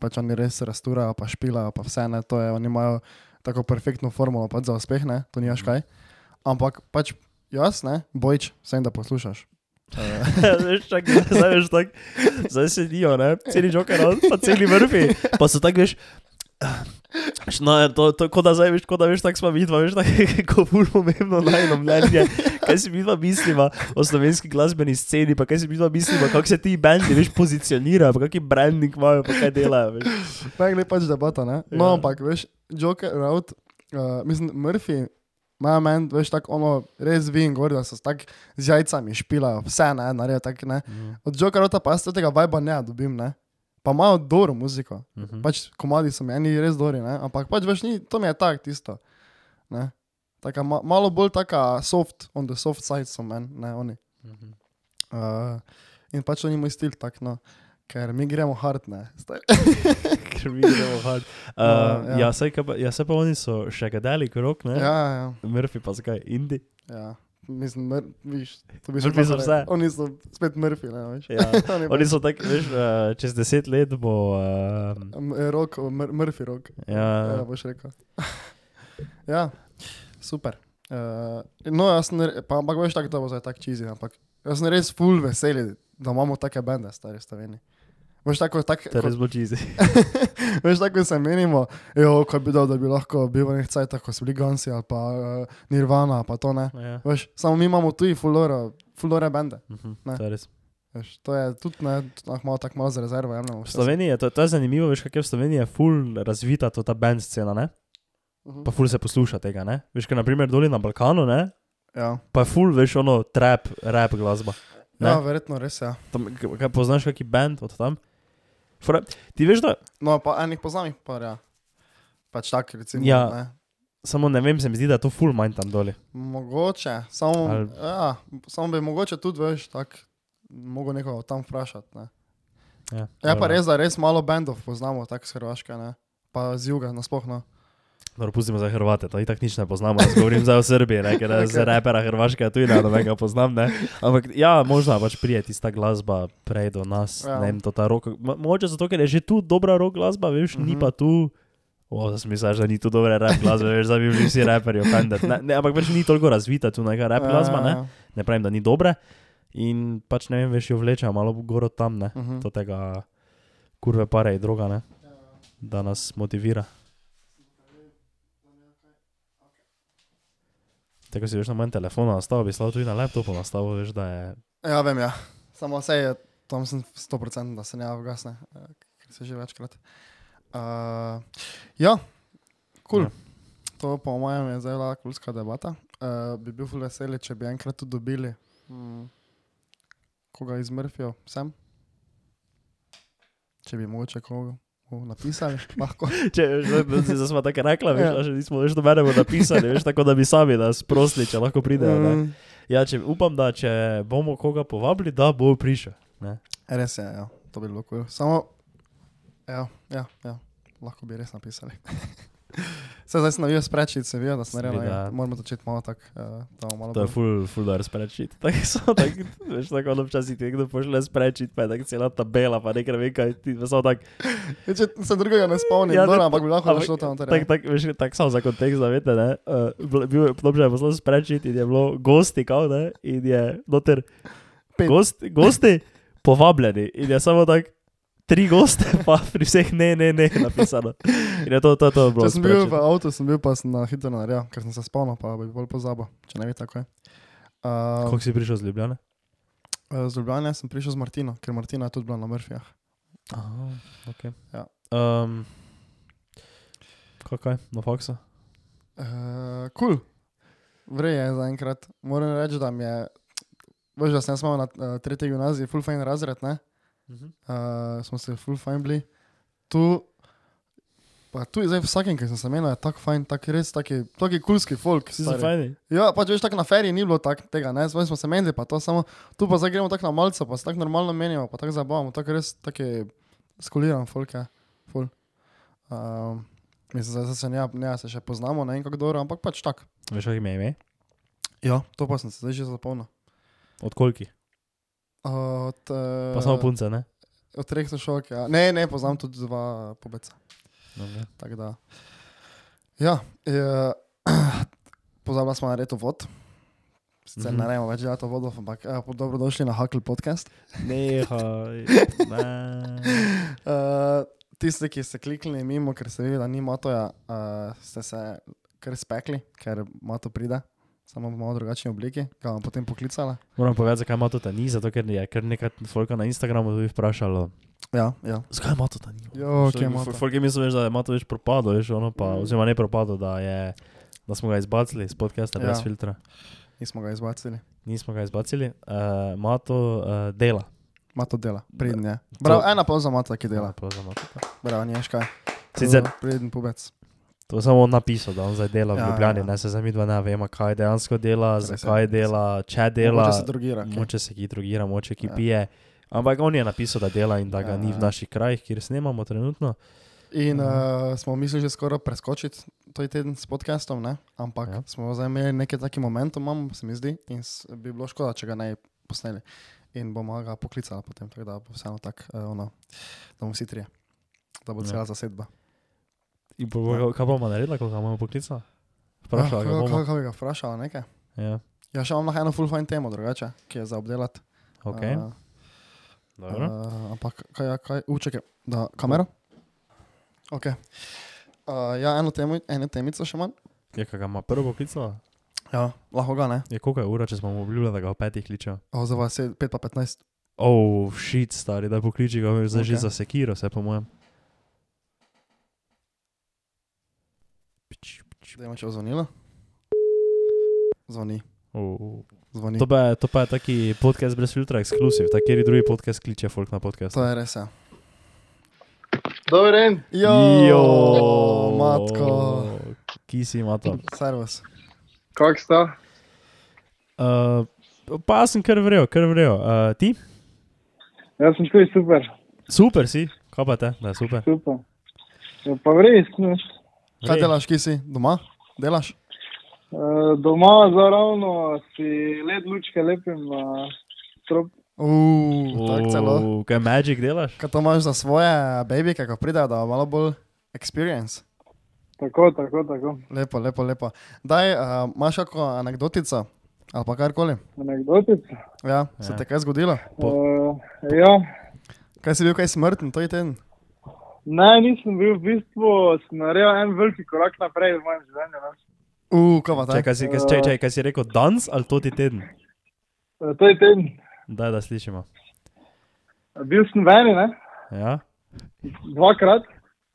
pač oni res rasturajo, pa špilajo, pa vse ne, to je, oni imajo tako perfektno formulo pač za uspeh, ne, to nimaš kaj. Ampak pač jaz, ne, bojč, vsem da poslušaš. Eh,
veš, čak, zdaj veš tako, zdaj sedijo, ne, celi Joker, pa celi Murphy, pa so tako, veš, Veš, No, je to, to, kot da zdaj veš, kot da veš, tako smo vidva, veš, tako kako ful pomembno najno mnenje. Kaj si vidva misliva o slovenski glasbeni sceni, pa kaj si vidva misliva, kako se ti bendi, veš, pozicionirajo, pa kakšen branding imajo, pa kaj delajo, veš.
Pa je pač debata, ne? No,
Ja.
ampak veš, Joker out, uh, mislim, Murphy. Maja men, veš, tako ono, res vim, gor, da so tako z jajcami špilajo, vse ne, naredijo tako, ne. Od Jokerota pa jaz tega viba ne dobim, ne. Pa imajo dobro muziko,
Mhm.
pač komadi so meni res dobri, ne, ampak pač veš, ni, to mi je tak tisto, ne. Taka ma, malo bolj taka soft, on the soft side so meni, ne, oni.
Mhm.
Uh, in pač oni moj stil tak, no, ker mi gremo hard, ne.
Ker mi gremo hard. Uh,
ja.
ja, saj, pa, ja, se pa oni so še kadeli krok, ne?
Ja, ja.
Murphy pa zakaj, Indi.
Ja, mislim, mr, viš, to bi
so
pa
vse.
Oni so spet Murphy, ne veš.
Ja.
Oni
Oni so tako, veš, uh, čez deset let bo. Uh,
Rok, mr, Murphy rok. Ja,
ja,
boš rekel. ja, super. Uh, no, jaz re- pa, ampak veš tako, da bo zdaj tako čizi, ampak jaz sem res full veseli, da imamo take bende, stari Sloveniji. Veš tako, tak,
to je res bo cheesy.
veš tako se menimo, jo, ko bi dal, da bi lahko bil v nekaj cajtah, ko so bili Gansi ali pa uh, Nirvana, pa to ne.
Ja.
Veš, samo mi imamo tu fulore, fulore bende.
Mhm,
Ne.
to je res.
Veš, to je tudi ne, ah, malo tako malo za rezervo jemljemo.
V Sloveniji je to, to je zanimivo, veš, kako je v Sloveniji je full razvita to ta band scena, ne?
Mhm.
Pa full se posluša tega, ne? Veš, ker naprimer doli na Balkanu, ne?
Ja.
Pa je full, veš, ono trap, rap glasba. Ne?
ja, verjetno res je. Ja.
Tam, kaj poznaš kakšen band od tam? Fora, ti veš, da
No, pa enih poznam pa, ja. Pač tak, recimo.
Ja.
Ne.
samo ne vem, se mi zdi, da je to full manj tam doli.
Mogoče, samo,
Ali-
ja, samo bi mogoče tudi, veš, tak, mogo nekoga tam vprašati. Ne.
Ja,
Je pa res, da res malo bendov poznamo, tako z Hrvaške, ne. Pa z juga, nasploh, no.
Dobro, pustimo za Hrvate, to itak nič ne poznamo, jaz govorim zdaj o Srbiji, ne, ker z repera Hrvaške tudi ne novega poznam, ne. Ampak ja, možno pač prije tista glasba prej do nas,
Ja.
ja. ne vem, to ta rock, mo- mogoče zato, ker je že tu dobra rock glasba, veš, mm -hmm. ni
Mhm.
pa tu, o, da sem mislil, da ni tu dobra rap glasba, veš, da bi bili vsi raperji offended, ne, ne, ampak pač ni toliko razvita tu neka rap glasba, ne,
Ja,
ne pravim, da ni dobra in pač ne vem, veš, jo vlečejo malo gor od tam, ne,
Mhm.
do tega kurve pare in droga, ne, da nas motivira. Tako si veš na mojem telefonu nastavil, bi slal tudi na laptopu nastavil, veš, da je...
Ja, vem, ja. Samo vse je, tam sem 100%, da se ne avgasne, eh, ker se že večkrat. Uh, ja, kul. Cool.
Ja.
To po mojem je bila kulska debata. uh, bi bil ful veseli, če bi enkrat tudi dobili. Mm. Koga iz Murphyja, sem? Če bi mogoče koga napisali.
Če zdaj smo tako rekla, veš,
Ja.
že nismo več do mene napisali, veš, tako da bi sami nas prosili, če lahko pridejo.
Mm.
Ja, če, upam, da če bomo koga povabili, da bo prišel. Ne?
Res je, ja, to bi bilo kul. Samo, ja, ja, ja, lahko bi res napisali. Se zdaj sem navijal spreči, se vijo, da sem naredil. Ja, Moramo začeti malo tako, uh,
To je full, full dar spreadsheet. Tako so, tak, veš, tako ono včasih ti nekdo pošle spreadsheet, pa je tako cela tabela, pa nekaj ne vem kaj, ti samo tak,
Ja, Če se drugega ne spomnim,
Ja,
ja, dobro, ampak bi lahko zašel tam. torej.
tak, tak, veš, tak samo za kontekst, da veste, ne, uh, bil je podobno, je poslal spreadsheet in je bilo gosti, kao, ne, in je noter gost, gosti povabljeni in je samo tak, tri goste, pa pri vseh ne, ne, ne, napisano. In je to, to, to bilo.
Če sem bil v avtu, sem bil pa sem na hitro naredil, ker sem se spomnil, pa bi bolj pozabil, če ne bi tako je. Uh,
Kako si prišel z Ljubljana?
z Ljubljana sem prišel z Martino, ker Martina je tudi bila na Murphyjah.
Aha, ok.
Ja.
Um, kaj, na faksu?
Uh, cool. Vrej je zaenkrat. Moram reči, da mi je, veš, da sem jaz imel na uh, tretji gimnaziji full fine razred, ne? Uh, smo se full fine bili. Tu, pa tu je zdaj vsakem, ki sem se menil, je tako fajn, tako res, taki, taki kulski folk.
Si se
stari.
fajni?
Ja, pač veš, tako na feriji ni bilo tak, tega, ne, zdaj smo se menili, pa to samo, tu pa zdaj gremo tako na malce, pa se tako normalno menimo, pa tako zabavamo, tako res, taki skoliran folk je, full. Um, mislim, zdaj se ne, ne, se še poznamo, ne vem kako dobro, ampak pač tak.
Veš, kaj ime je?
Ja, to pa sem se zdaj že zapomnil.
Od koliki?
Od, uh,
Pa samo punce, ne?
Od treh sošolk, ja. Ne, ne, poznam tudi dva pobeca. Tako da. Ja, je, pozabila smo na reto vod. Sicer
Mhm.
ne rečemo več delati vodov, ampak ja, dobrodošli na Hakl podcast.
Ne.
Uh, tisti, ki ste kliknili mimo, ker ste videli, da ni motoja, uh, ste se kar spekli, ker moto pride, samo v malo drugačni obliki, ga bom potem poklicala.
Moram povedati, zakaj ima to ta ni, zato ker je kar nekaj folka na Instagramu tudi vprašalo.
Ja, ja.
Zakaj ima to ta ni?
Jo, kje ima to?
Folk je mislil, veš, da je to več propadlo, veš, ono pa,
Mm.
oziroma ne propadlo, da, je, da smo ga izbacili iz podcasta
Ja.
brez filtra.
Nismo ga izbacili.
Nismo ga izbacili, uh, ima to uh, dela.
Mato dela, pridn je. Prav, ena pa za mato, ki dela.
prav za Mato.
Bravo, niješ kaj.
Sicer
Pridn pubec.
To samo on napisal, da on zdaj dela v
Ja,
Ljubljani,
ja.
ne se zdaj mi dva ne vemo, kaj dejansko dela,
Res
zakaj
je.
dela, če dela.
Mogoče se drogira. kje.
Moče se ki drogira, moče ki
Ja.
pije. Ampak on je napisal, da dela in da ga
Ja,
ni v
ja.
naših krajih, kjer snemamo trenutno.
In uh, smo mislili že skoraj preskočiti to teden s podcastom, ne? ampak
Ja.
ja. smo zdaj imeli nekaj takih momentov, imam, se mi zdi, in bi bilo škoda, če ga ne posneli. In bomo ga poklicali potem, tako da bo vseeno tako, uh, ono, da bomo vsi trije, da bo
Ja.
cela zasedba.
In po, ja. kaj bomo naredili, ko ga bomo poklicali? Vprašala ga
Ah,
bomo.
Kaj, bi ga vprašala, nekaj?
Ja,
Ja, še imam eno full fine temo drugače, ki je za obdelati.
ok.
Uh,
Dobro.
uh, ampak kaj, kaj, učekaj, da kamero? Ok. Uh, ja, eno, temo, eno temico še manj.
Je, kaj ga ima prvo poklicala?
Ja, lahko ga ne.
Je koliko je ura, če smo mu obljubili, da ga v petih kličejo?
O, za vas je 5 pa 15.
Oh, shit, stari, da pokliči ga, zdaj že
Ok.
za sekiro, se po mojem.
Če bo zvonilo. Zvoni,
Oh.
zvoni.
To, pa je, to pa je taki podcast brez filtra, ekskluziv, takeri drugi podcast kliče folk na podcast.
To je res. Ja.
Dober dan,
Jo, matko,
Ki si mato?
servus.
kako sta?
Uh, pa sem kar vrel, kar vrel. Uh, ti?
Jaz sem tudi super,
Super si, kaj pa te, da je super.
super. Ja, pa res, ne.
Kaj delaš, ki si? Doma? Delaš?
Uh, doma zaravno si led lučke lepim na strop.
Uuu, tako celo.
Kaj Magic delaš?
Kaj to imaš za svoje baby, kako pridejo, da malo bolj experience?
Tako, tako, tako.
Lepo, lepo, lepo. Daj, uh, imaš kako anekdotico? Ali pa karkoli?
Anekdotica.
Ja, se
Ja.
te kaj zgodilo?
Po-
Uh, ja,
Kaj si bil kaj smrten, to je ten?
Ne, nisem bil v bistvu, sem naredil en veliki korak naprej v mojem življenju. Ne.
Uuu, kaj pa tako?
kaj si, kaj, čaj, čaj, kaj si rekel, danes ali to ti teden?
Uh, to je teden.
Daj, da slišimo.
Bil sem veni, ne?
Ja?
dvakrat.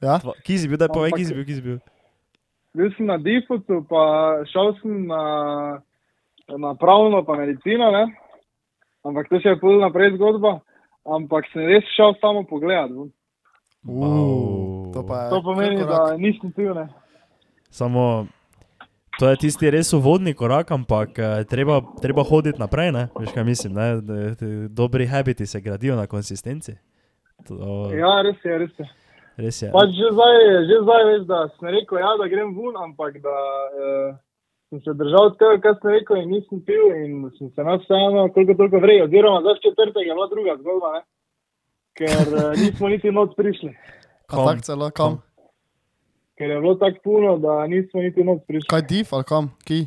Ja?
Dva- Kje si bil, daj povej, kje si bil, kje si bil.
bil sem na defaultu, pa šel sem na, na pravno, pa medicino, ne? ampak to še je pol naprej zgodba. Ampak sem res šel samo pogledat. ven.
Uh, to, pa
To pomeni, da nisem pil. Ne?
Samo to je tisti res uvodni korak, ampak eh, treba, treba hoditi naprej. Ne? Veš, kaj mislim? Ne? Dobri habiti se gradijo na konsistenci. To,
Ja, res je, res je.
Res je.
Pač že zdaj, že zdaj veš, da sem rekel, ja, da grem ven, ampak da eh, sem se držal tega, kar sem rekel in nisem pil in sem se nas vseeno koliko toliko vrejal. Oziroma, zdaj v četrtek je bila druga zgodba, ne? Ker eh, nismo niti noč prišli.
Tako celo, kam?
Ker je bilo tako puno, da nismo niti noč prišli.
Kaj div ali kam? Ki?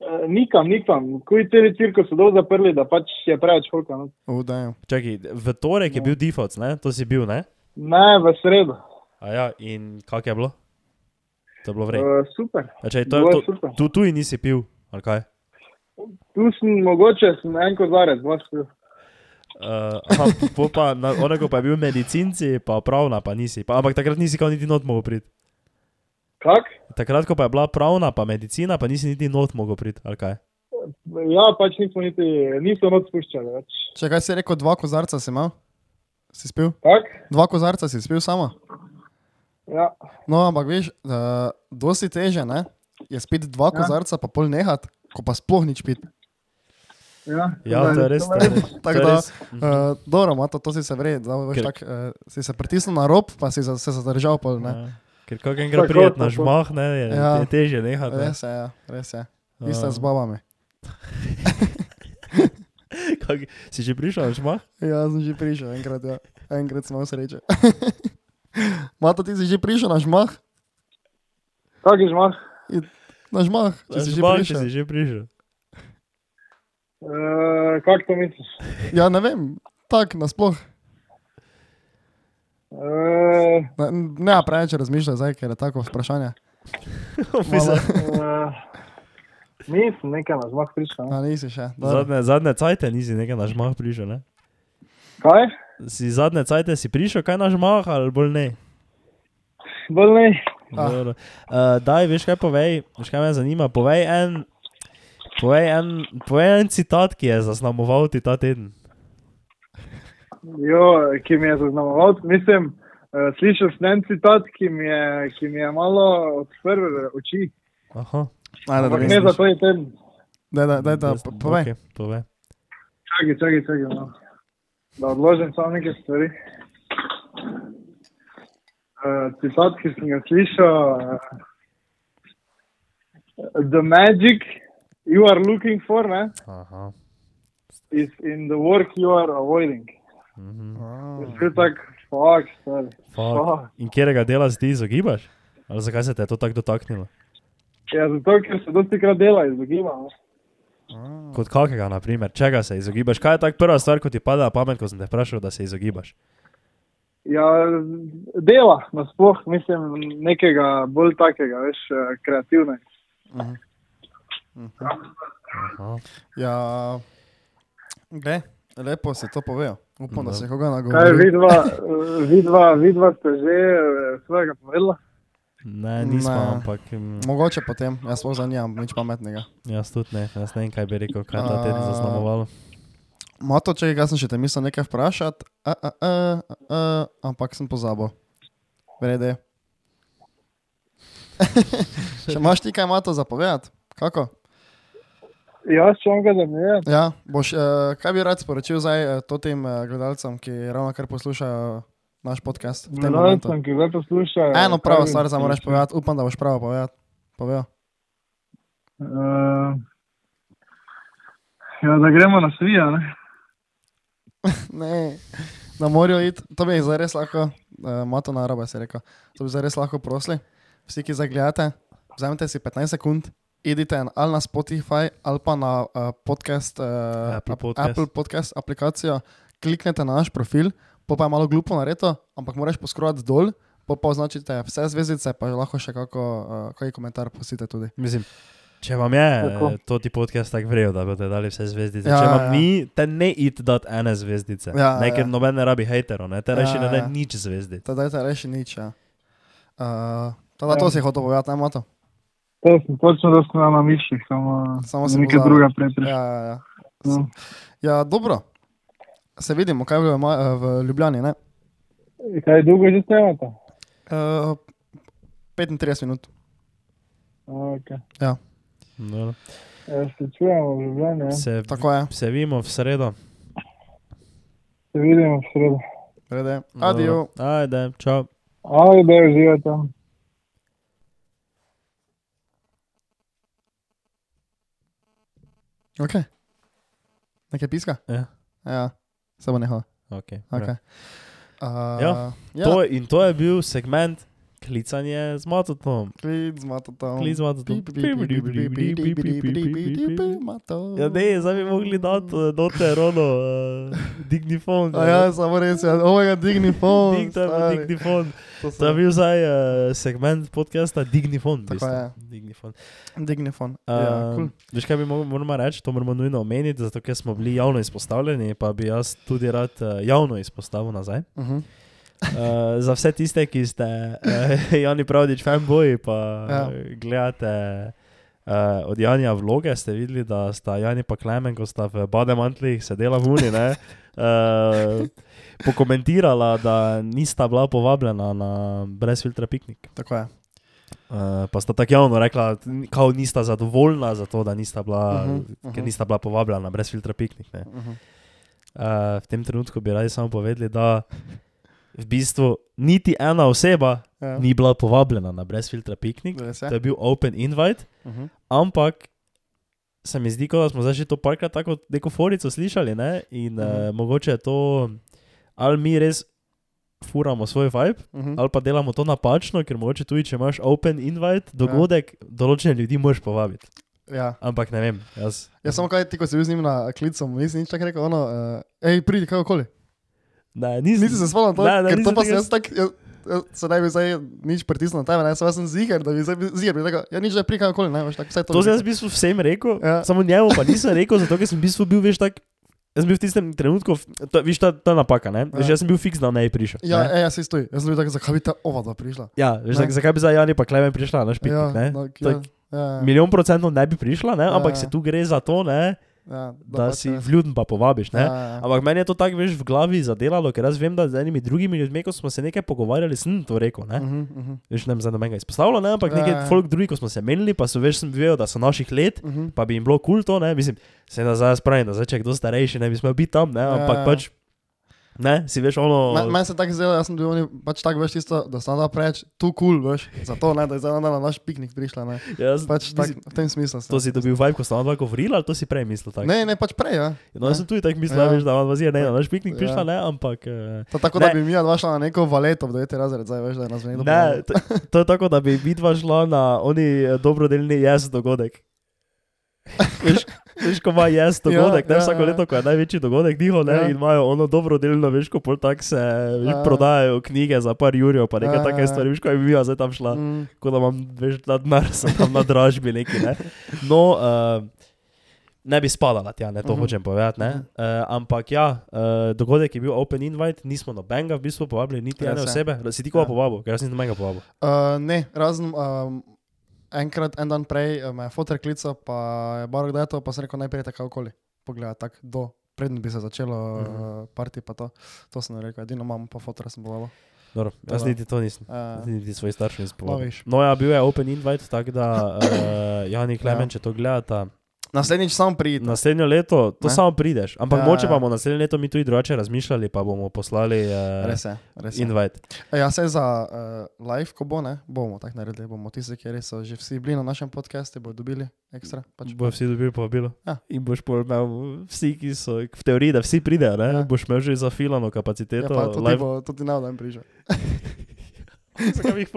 Eh, nikam, nikam. Kuj celi cirkus so dol zaprli, da pač je preveč holka. No.
Čakaj, v torek je bil default, ne? to si bil, ne?
Ne, v sredo.
A ja, in kako je bilo? To je bilo vrej.
Uh, super.
Čakaj, to,
bilo je
to,
super.
tu, tu in nisi pil, ali kaj?
Tu sem mogoče sem en kozarec, dva spil.
Uh, aha, pa, na, onako pa je bil medicinci, pa pravna pa nisi. Pa, ampak takrat nisi kao niti not mogel priti.
Kak?
Takrat, ko pa je bila pravna pa medicina, pa nisi niti not mogel priti, ali kaj?
Ja, pač nismo niti, niso noč spuščali več.
Če kaj si rekel, dva kozarca si imel? Si spil?
Kak?
Dva kozarca si spil samo?
Ja.
No, ampak veš, uh, dosti teže, ne? Je spet dva
Ja.
kozarca, pa pol nehat, ko pa sploh nič pit.
Ja,
Ja, to je res. To je res. Je
da, uh, dobro, Mato, to si se vred, da veš
Ker-
tak, uh, si se pritisnil na rob, pa si za, se zadržal pol, ne?
Ja. Ker kako enkrat
Tako,
prijet na
tako.
žmah, ne, je,
Ja.
je teže nehati. ne.
Res je, ja, res je. Isto
Ja.
z babami.
Kak, si že prišel na žmah?
Ja, sem že prišel, enkrat, ja. enkrat sem imel srečo. Mato, ti si že prišel na žmah?
Kak je žmah?
Na žmah, če
Na
si že
žmah, če
prišel.
si že prišel.
Uh, kak to misliš?
Ja, ne vem, tak, nasploh.
Uh,
Ne, ne, preveč razmišljaj zdaj, ker je tako vprašanje.
Mislim,
uh, nisem nekaj na žmah prišel. ne.
A nisi še. dobro.
zadnje, zadnje cajte nisi nekaj na žmah prišel, ne?
Kaj?
Si zadnje cajte si prišel kaj na žmah ali bolj ne?
Bolj ne.
Ah.
Uh, daj, veš kaj povej, veš kaj me zanima, povej en, povej en, povej en citat, ki je zaznamoval ti ta teden.
Jo, ki mi je zaznamoval, mislim, uh, slišal sem en citat, ki mi je, ki mi je malo odprl oči.
Aha,
Ajde, da
Ampak ne za to je teden.
Daj, da,
Jaz-
po- povej.
okej, povej.
Čakaj, čakaj, čakaj. No. Da odložim samo nekaj stvari. Uh, citat, ki sem ga slišal. Uh, the magic you are looking for ne,
Aha.
is in the work you are avoiding.
Mhm.
Je bil tak, fuck, stari.
Fuck.
Fuck.
In kjerega dela se ti izogibaš? Ali zakaj se te je to tako dotaknilo?
Ja, zato, ker se dosti krat dela izogibam. ne.
Kot kakega, na primer, čega se izogibaš? Kaj je tako prva stvar, ko ti pade na pamet, ko sem te vprašal, da se izogibaš?
Ja, dela, nasploh, mislim, nekega bolj takega, veš, eh, kreativnega.
Aha.
Ja, gle, lepo si to povedal. Upam, da
No.
se koga
Kaj,
nagovori.
vidva, eh, vidva, vidva ste že eh, svojega povedala?
Ne, nismo,
Ne.
ampak mm,
Mogoče potem, jaz sploh za nimam nič pametnega.
jaz tudi ne, jaz ne vem, kaj bi rekel, kaj ta teden zaznamovalo.
Mato, če jaz sem še te mislil nekaj vprašati, a, a, a, a, a, ampak sem pozabil. Vrede. še imaš ti kaj mato zapovedati? Kako?
Jaz če vam ga zanimivo.
Ja, boš, uh, kaj bi rad sporočil zdaj uh, to tem uh, gledalcem, ki ravno kar poslušajo naš podcast?
Gledalcem, ki zdaj poslušajo.
Eno pravo stvar samo
sporočil?
povedati, upam, da boš pravo povedati. Povedal.
Eh, Ja, da gremo na svija, ne?
Ne, na morju iti, to bi zdaj res lahko, uh, mato na robe se rekel, to bi zdaj res lahko prosili. Vsi, ki zdaj gledate, vzemite si 15 sekund, idite na- ali na Spotify ali pa na uh, podcast, uh,
Apple
ap-
Podcast.
Apple podcast aplikacijo, kliknete na naš profil, pa pa je malo glupo nareto, ampak moraš poskrovat dol, pa pa označite vse zvezdice, pa lahko še kako, uh, kaj komentar pustite tudi.
Mislim, če vam je
Tako.
to ti podcast tako vrel, da boste dali vse zvezdice.
Ja,
če vam
ja.
ni, te ne id dati ene zvezdice.
Ja,
ne, ker
ja.
noben ne rabi hejterov, ne, te
Ja,
reši ne da
ja.
nič zvezdic.
Tadaj te reši nič. Ja. Uh, tada to si hotel povedati, ne mato.
To sem točno, da sem na mišljih, samo,
Samo sem
nekaj
pozabil.
druga prej prišla.
Ja, ja, ja.
No.
ja, dobro. Se vidimo, kaj v, v Ljubljani. Ne?
Kaj dolgo že snemate?
Uh, 35 minut.
Okay.
No,
Ja, se čujemo v Ljubljani, ja.
se,
Tako je.
se vidimo v sredo.
se vidimo v sredo.
Adijo.
Dobro. Ajde, čau.
Ajde, uživajte.
Ok. Nekaj piska?
Ja.
Ja, se bo nehal.
Okay,
Okay. Uh,
Ja,
ja.
To, in to je bil segment Klicanje z matotom.
Klic z matotom.
Klic z matotom. Ja, ne, zdaj bi mogli dati note rono, uh, dignifon.
A ja, samo res, ja.
omega dignifon.
Dignifon,
dignifon.
To,
to je bil zdaj uh, segment podcasta Dignifon.
Tako je.
Dignifon.
Dignifon. Uh, ja, cool.
Veš, kaj bi moramo reči, to moramo nujno omeniti, zato ker smo bili javno izpostavljeni, pa bi jaz tudi rad uh, javno izpostavil nazaj.
Uh -huh.
Uh, za vse tiste, ki ste uh, Jani Pravdič fanboji, pa
Ja.
ja. gledate uh, od Janja vloge, ste videli, da sta Jani pa Klemen, ko sta v Bademantlih sedela v Uni, ne, uh, pokomentirala, da nista bila povabljena na brezfiltra piknik.
Tako je.
Uh, pa sta tako javno rekla, da nista zadovoljna za to, da nista bila, uh -huh,
mhm.
ker nista bila povabljena na brezfiltra piknik. Ne.
Uh -huh.
Uh, v tem trenutku bi radi samo povedali, da v bistvu niti ena oseba
Ja.
ni bila povabljena na brezfiltra piknik.
Res
To
je.
bil open invite,
Uh -huh.
ampak se mi zdi, da smo zdaj že to parkrat tako neko forico slišali ne? in uh
Mhm.
-huh. uh, mogoče je to ali mi res furamo svoj vibe.
Uh -huh.
Ali pa delamo to napačno, ker mogoče tudi, če imaš open invite, dogodek, ja. določene ljudi moraš povabiti.
Ja.
Ampak ne vem, jaz.
Ja, samo kaj ti, ko si bil z njim na klicu, nisi nič tako rekel, ono, uh, hej, pridi, kakorkoli.
Ne, nisem,
Nisi se spomnil to,
Ne, ne,
ker to
nisem
pa
tega-
jaz tak, jaz, jaz se ne bi zdaj nič pritisnil na tebe, ne, sem, sem ziger, da bi zdaj ziger, bi rekel, ja, nič, da pridi, kakorkoli, ne, veš, tako vse to.
To sem jaz v bistvu vsem rekel,
Ja.
ja. samo njemu pa nisem rekel, zato ker sem v bistvu bil, veš, tak. Jaz sem bil v tistem trenutku, to, viš, ta, ta napaka, ne? Veš,
Ja.
jaz sem bil fiks, da ne prišel.
Ja,
ne?
e, ja, se stoj, jaz sem bil tak, zakaj bi ta ova dva prišla.
ja veš,
Ne.
tak, zakaj bi zdaj Jani pa Klemen prišla na špik?
Ja,
ne?
tak,
Tak,
ja, ja,
Milijon procentov ne bi prišla, ne? ampak
Ja.
se tu gre za to, ne?
Ja,
da
pač
si vljuden pa povabiš. Ne?
Ja, ja.
Ampak meni je to tako, veš, v glavi zadelalo, ker jaz vem, da z enimi drugimi ljudmi, ko smo se nekaj pogovarjali, sem to rekel. Ne?
Uh -huh, uh -huh.
Veš, ne vem, za nobenega izpostavljal, ne? ampak
Ja,
nekaj
ja.
folk drugi, ko smo se menili, pa so veš, sem vedel, da so naših let,
Uh -huh.
pa bi jim bilo kul cool to, ne, mislim, se da zdaj spravim, da zdaj, če je kdo starejši, ne bi smel biti tam, ne, ampak
Ja.
pač, ne, si veš, ono,
Me- Meni se tako zdelo, jaz sem bil oni, pač tako veš tisto, da sem da preč, tu kul, cool, veš, zato ne, da je zdaj na naš piknik prišla, ne.
jaz,
Pač tak,
mislim,
v tem smislu. sem.
to si dobil vibe, ko sta dva govorila, ali to si prej mislil tako?
Ne, ne, pač prej, ja.
No, jaz sem tudi tako mislil,
Ja.
veš, da vam vazija ne na naš piknik
Ja.
prišla, ne, ampak... eh,
To tako, da
Ne.
bi mi dva šla na neko valeto v 9. razred, zdaj veš, da je nas nekdo
Ne, to, to je tako, da bi vidva šla na oni eh, dobrodelni jaz dogodek. veš, veš, ko ima jaz dogodek,
Ja,
ne
ja,
vsako
ja.
leto, ko je največji dogodek njihov, ne,
Ja.
in imajo ono dobrodelno, veš, ko pol tak se veš,
Ja.
prodajajo knjige za par jurjev, pa nekaj
Ja,
take
ja.
stvari, veš, ko je mi zdaj tam šla,
Mm,
ko da imam, veš, na denar, sem tam na dražbi neki, ne. No, uh, ne bi spadala tja, ne, to
Mhm.
hočem povedati, ne. Uh, ampak ja, uh, dogodek je bil open invite, nismo nobenega v bistvu povabili, niti ene
Res je.
osebe, si ti koga
Ja.
povabil, ker jaz nisem nobenega povabil.
Uh, ne, razen um, enkrat, en dan prej uh, me je fotor klical, pa je bar kdaj to, pa sem rekel najprej tako okoli. Poglej, tako do, predn bi se začelo uh
Mhm.
-huh. parti, pa to. To sem rekel, edino imam pa fotor, sem povabil.
Dobro, jaz
Da.
niti to nisem.
Uh,
Jaz Niti svoj starši nisem
No,
povedal.
veš.
No, ja, bil je open invite, tako da uh, Jani Klemen,
Ja.
če to gledata,
naslednjič sam pridem.
naslednjo leto, to
Ne?
samo prideš. Ampak
Ja,
moče
ja.
bomo naslednje leto mi tudi drugače razmišljali, pa bomo poslali uh,
Res je, res je.
invite.
Ja, se za uh, live, ko bo, ne, bomo tako naredili. Bomo tisti, ki so že vsi bili na našem podkastu, bodo dobili ekstra. Pač.
Bojo vsi dobili povabilo.
Ja.
In boš imel vsi, ki so v teoriji, da vsi pridejo, ne?
Ja.
boš imel že zafilano
Ja,
kapaciteto.
pa tudi,
live-
bo, tudi na dan prišel.
Zakaj bi jih?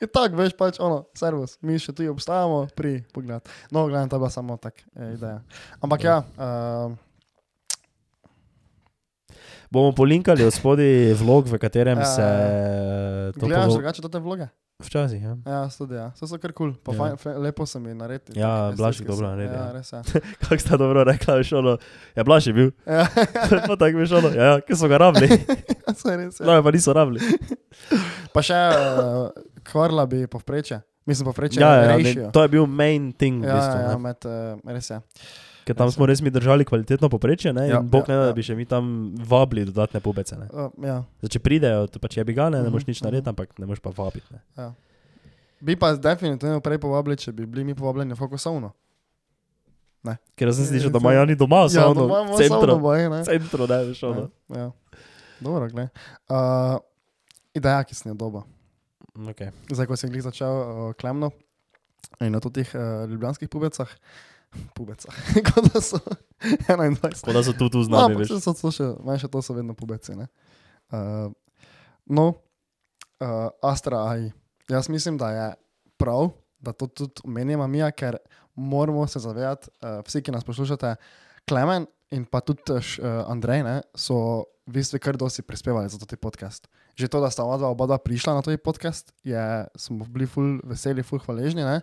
Je tako, veš, pač ono, servus, mi še tu obstajamo, pri pogled. No, gledam, to je bila samo tak eh, ideja. Ampak ja, uh,
Bomo polinkali od spodaj vlog, v katerem
Ja,
se to
gledaš drugače te vloge?
Včasih, ja.
Ja, tudi ja, so, so kar kul, cool. pa
Ja.
fajn, lepo se mi naredi.
Ja,
tak
Blaž je dobro naredil,
Ja,
ja.
res je.
Kako sta dobro rekla, veš, ono, ja, Blaž je bil.
Ja,
pa tako veš, ono, ja, ki so ga rabili.
saj res je.
No, pa niso rabili.
Pa še uh, kvarla bi povpreče, Mislim, povprečje
Ja, ja, ja, ne, to je bil main thing, v
Ja,
bistvu,
ja, ja, med, uh, res je.
Ker tam smo res mi držali kvalitetno poprečje, ne,
Ja,
in bog
ja,
ne da,
ja.
da bi še mi tam vabili dodatne pubece. Ne.
Uh, ja.
Zdaj, če pridejo, to pač je bi ga, ne, ne
Mhm,
moreš nič
mhm.
narediti, ampak ne moreš pa vabiti. Ne.
Bi pa definitivno prej povabili, če bi bili mi povabljeni v fokusovno.
Ker jaz sem slišal, da imajo oni doma,
Ja,
samo v centru.
baje, ne.
Centru, ne, veš, ono.
Ja, ja. Dobro, gled. Uh, ideja, ki sem jo dobil.
Okay.
Zdaj, ko sem jih začel uh, klemno in na teh uh, ljubljanskih pubecah, pubecah, kot da so 21.
Tako da so tu, tu z
No, saj so to še, manjše to so vedno pubeci. ne. Uh, no, uh, Astra AI. Jaz mislim, da je prav, da to tudi omenjamo mi, ker moramo se zavedati, uh, vsi, ki nas poslušate, Klemen in pa tudi uh, Andrej, ne, so v bistvu kar dosti prispevali za ta podcast. Že to, da sta oba oba dva prišla na ta podcast, je, smo bili ful veseli, ful hvaležni. Ne.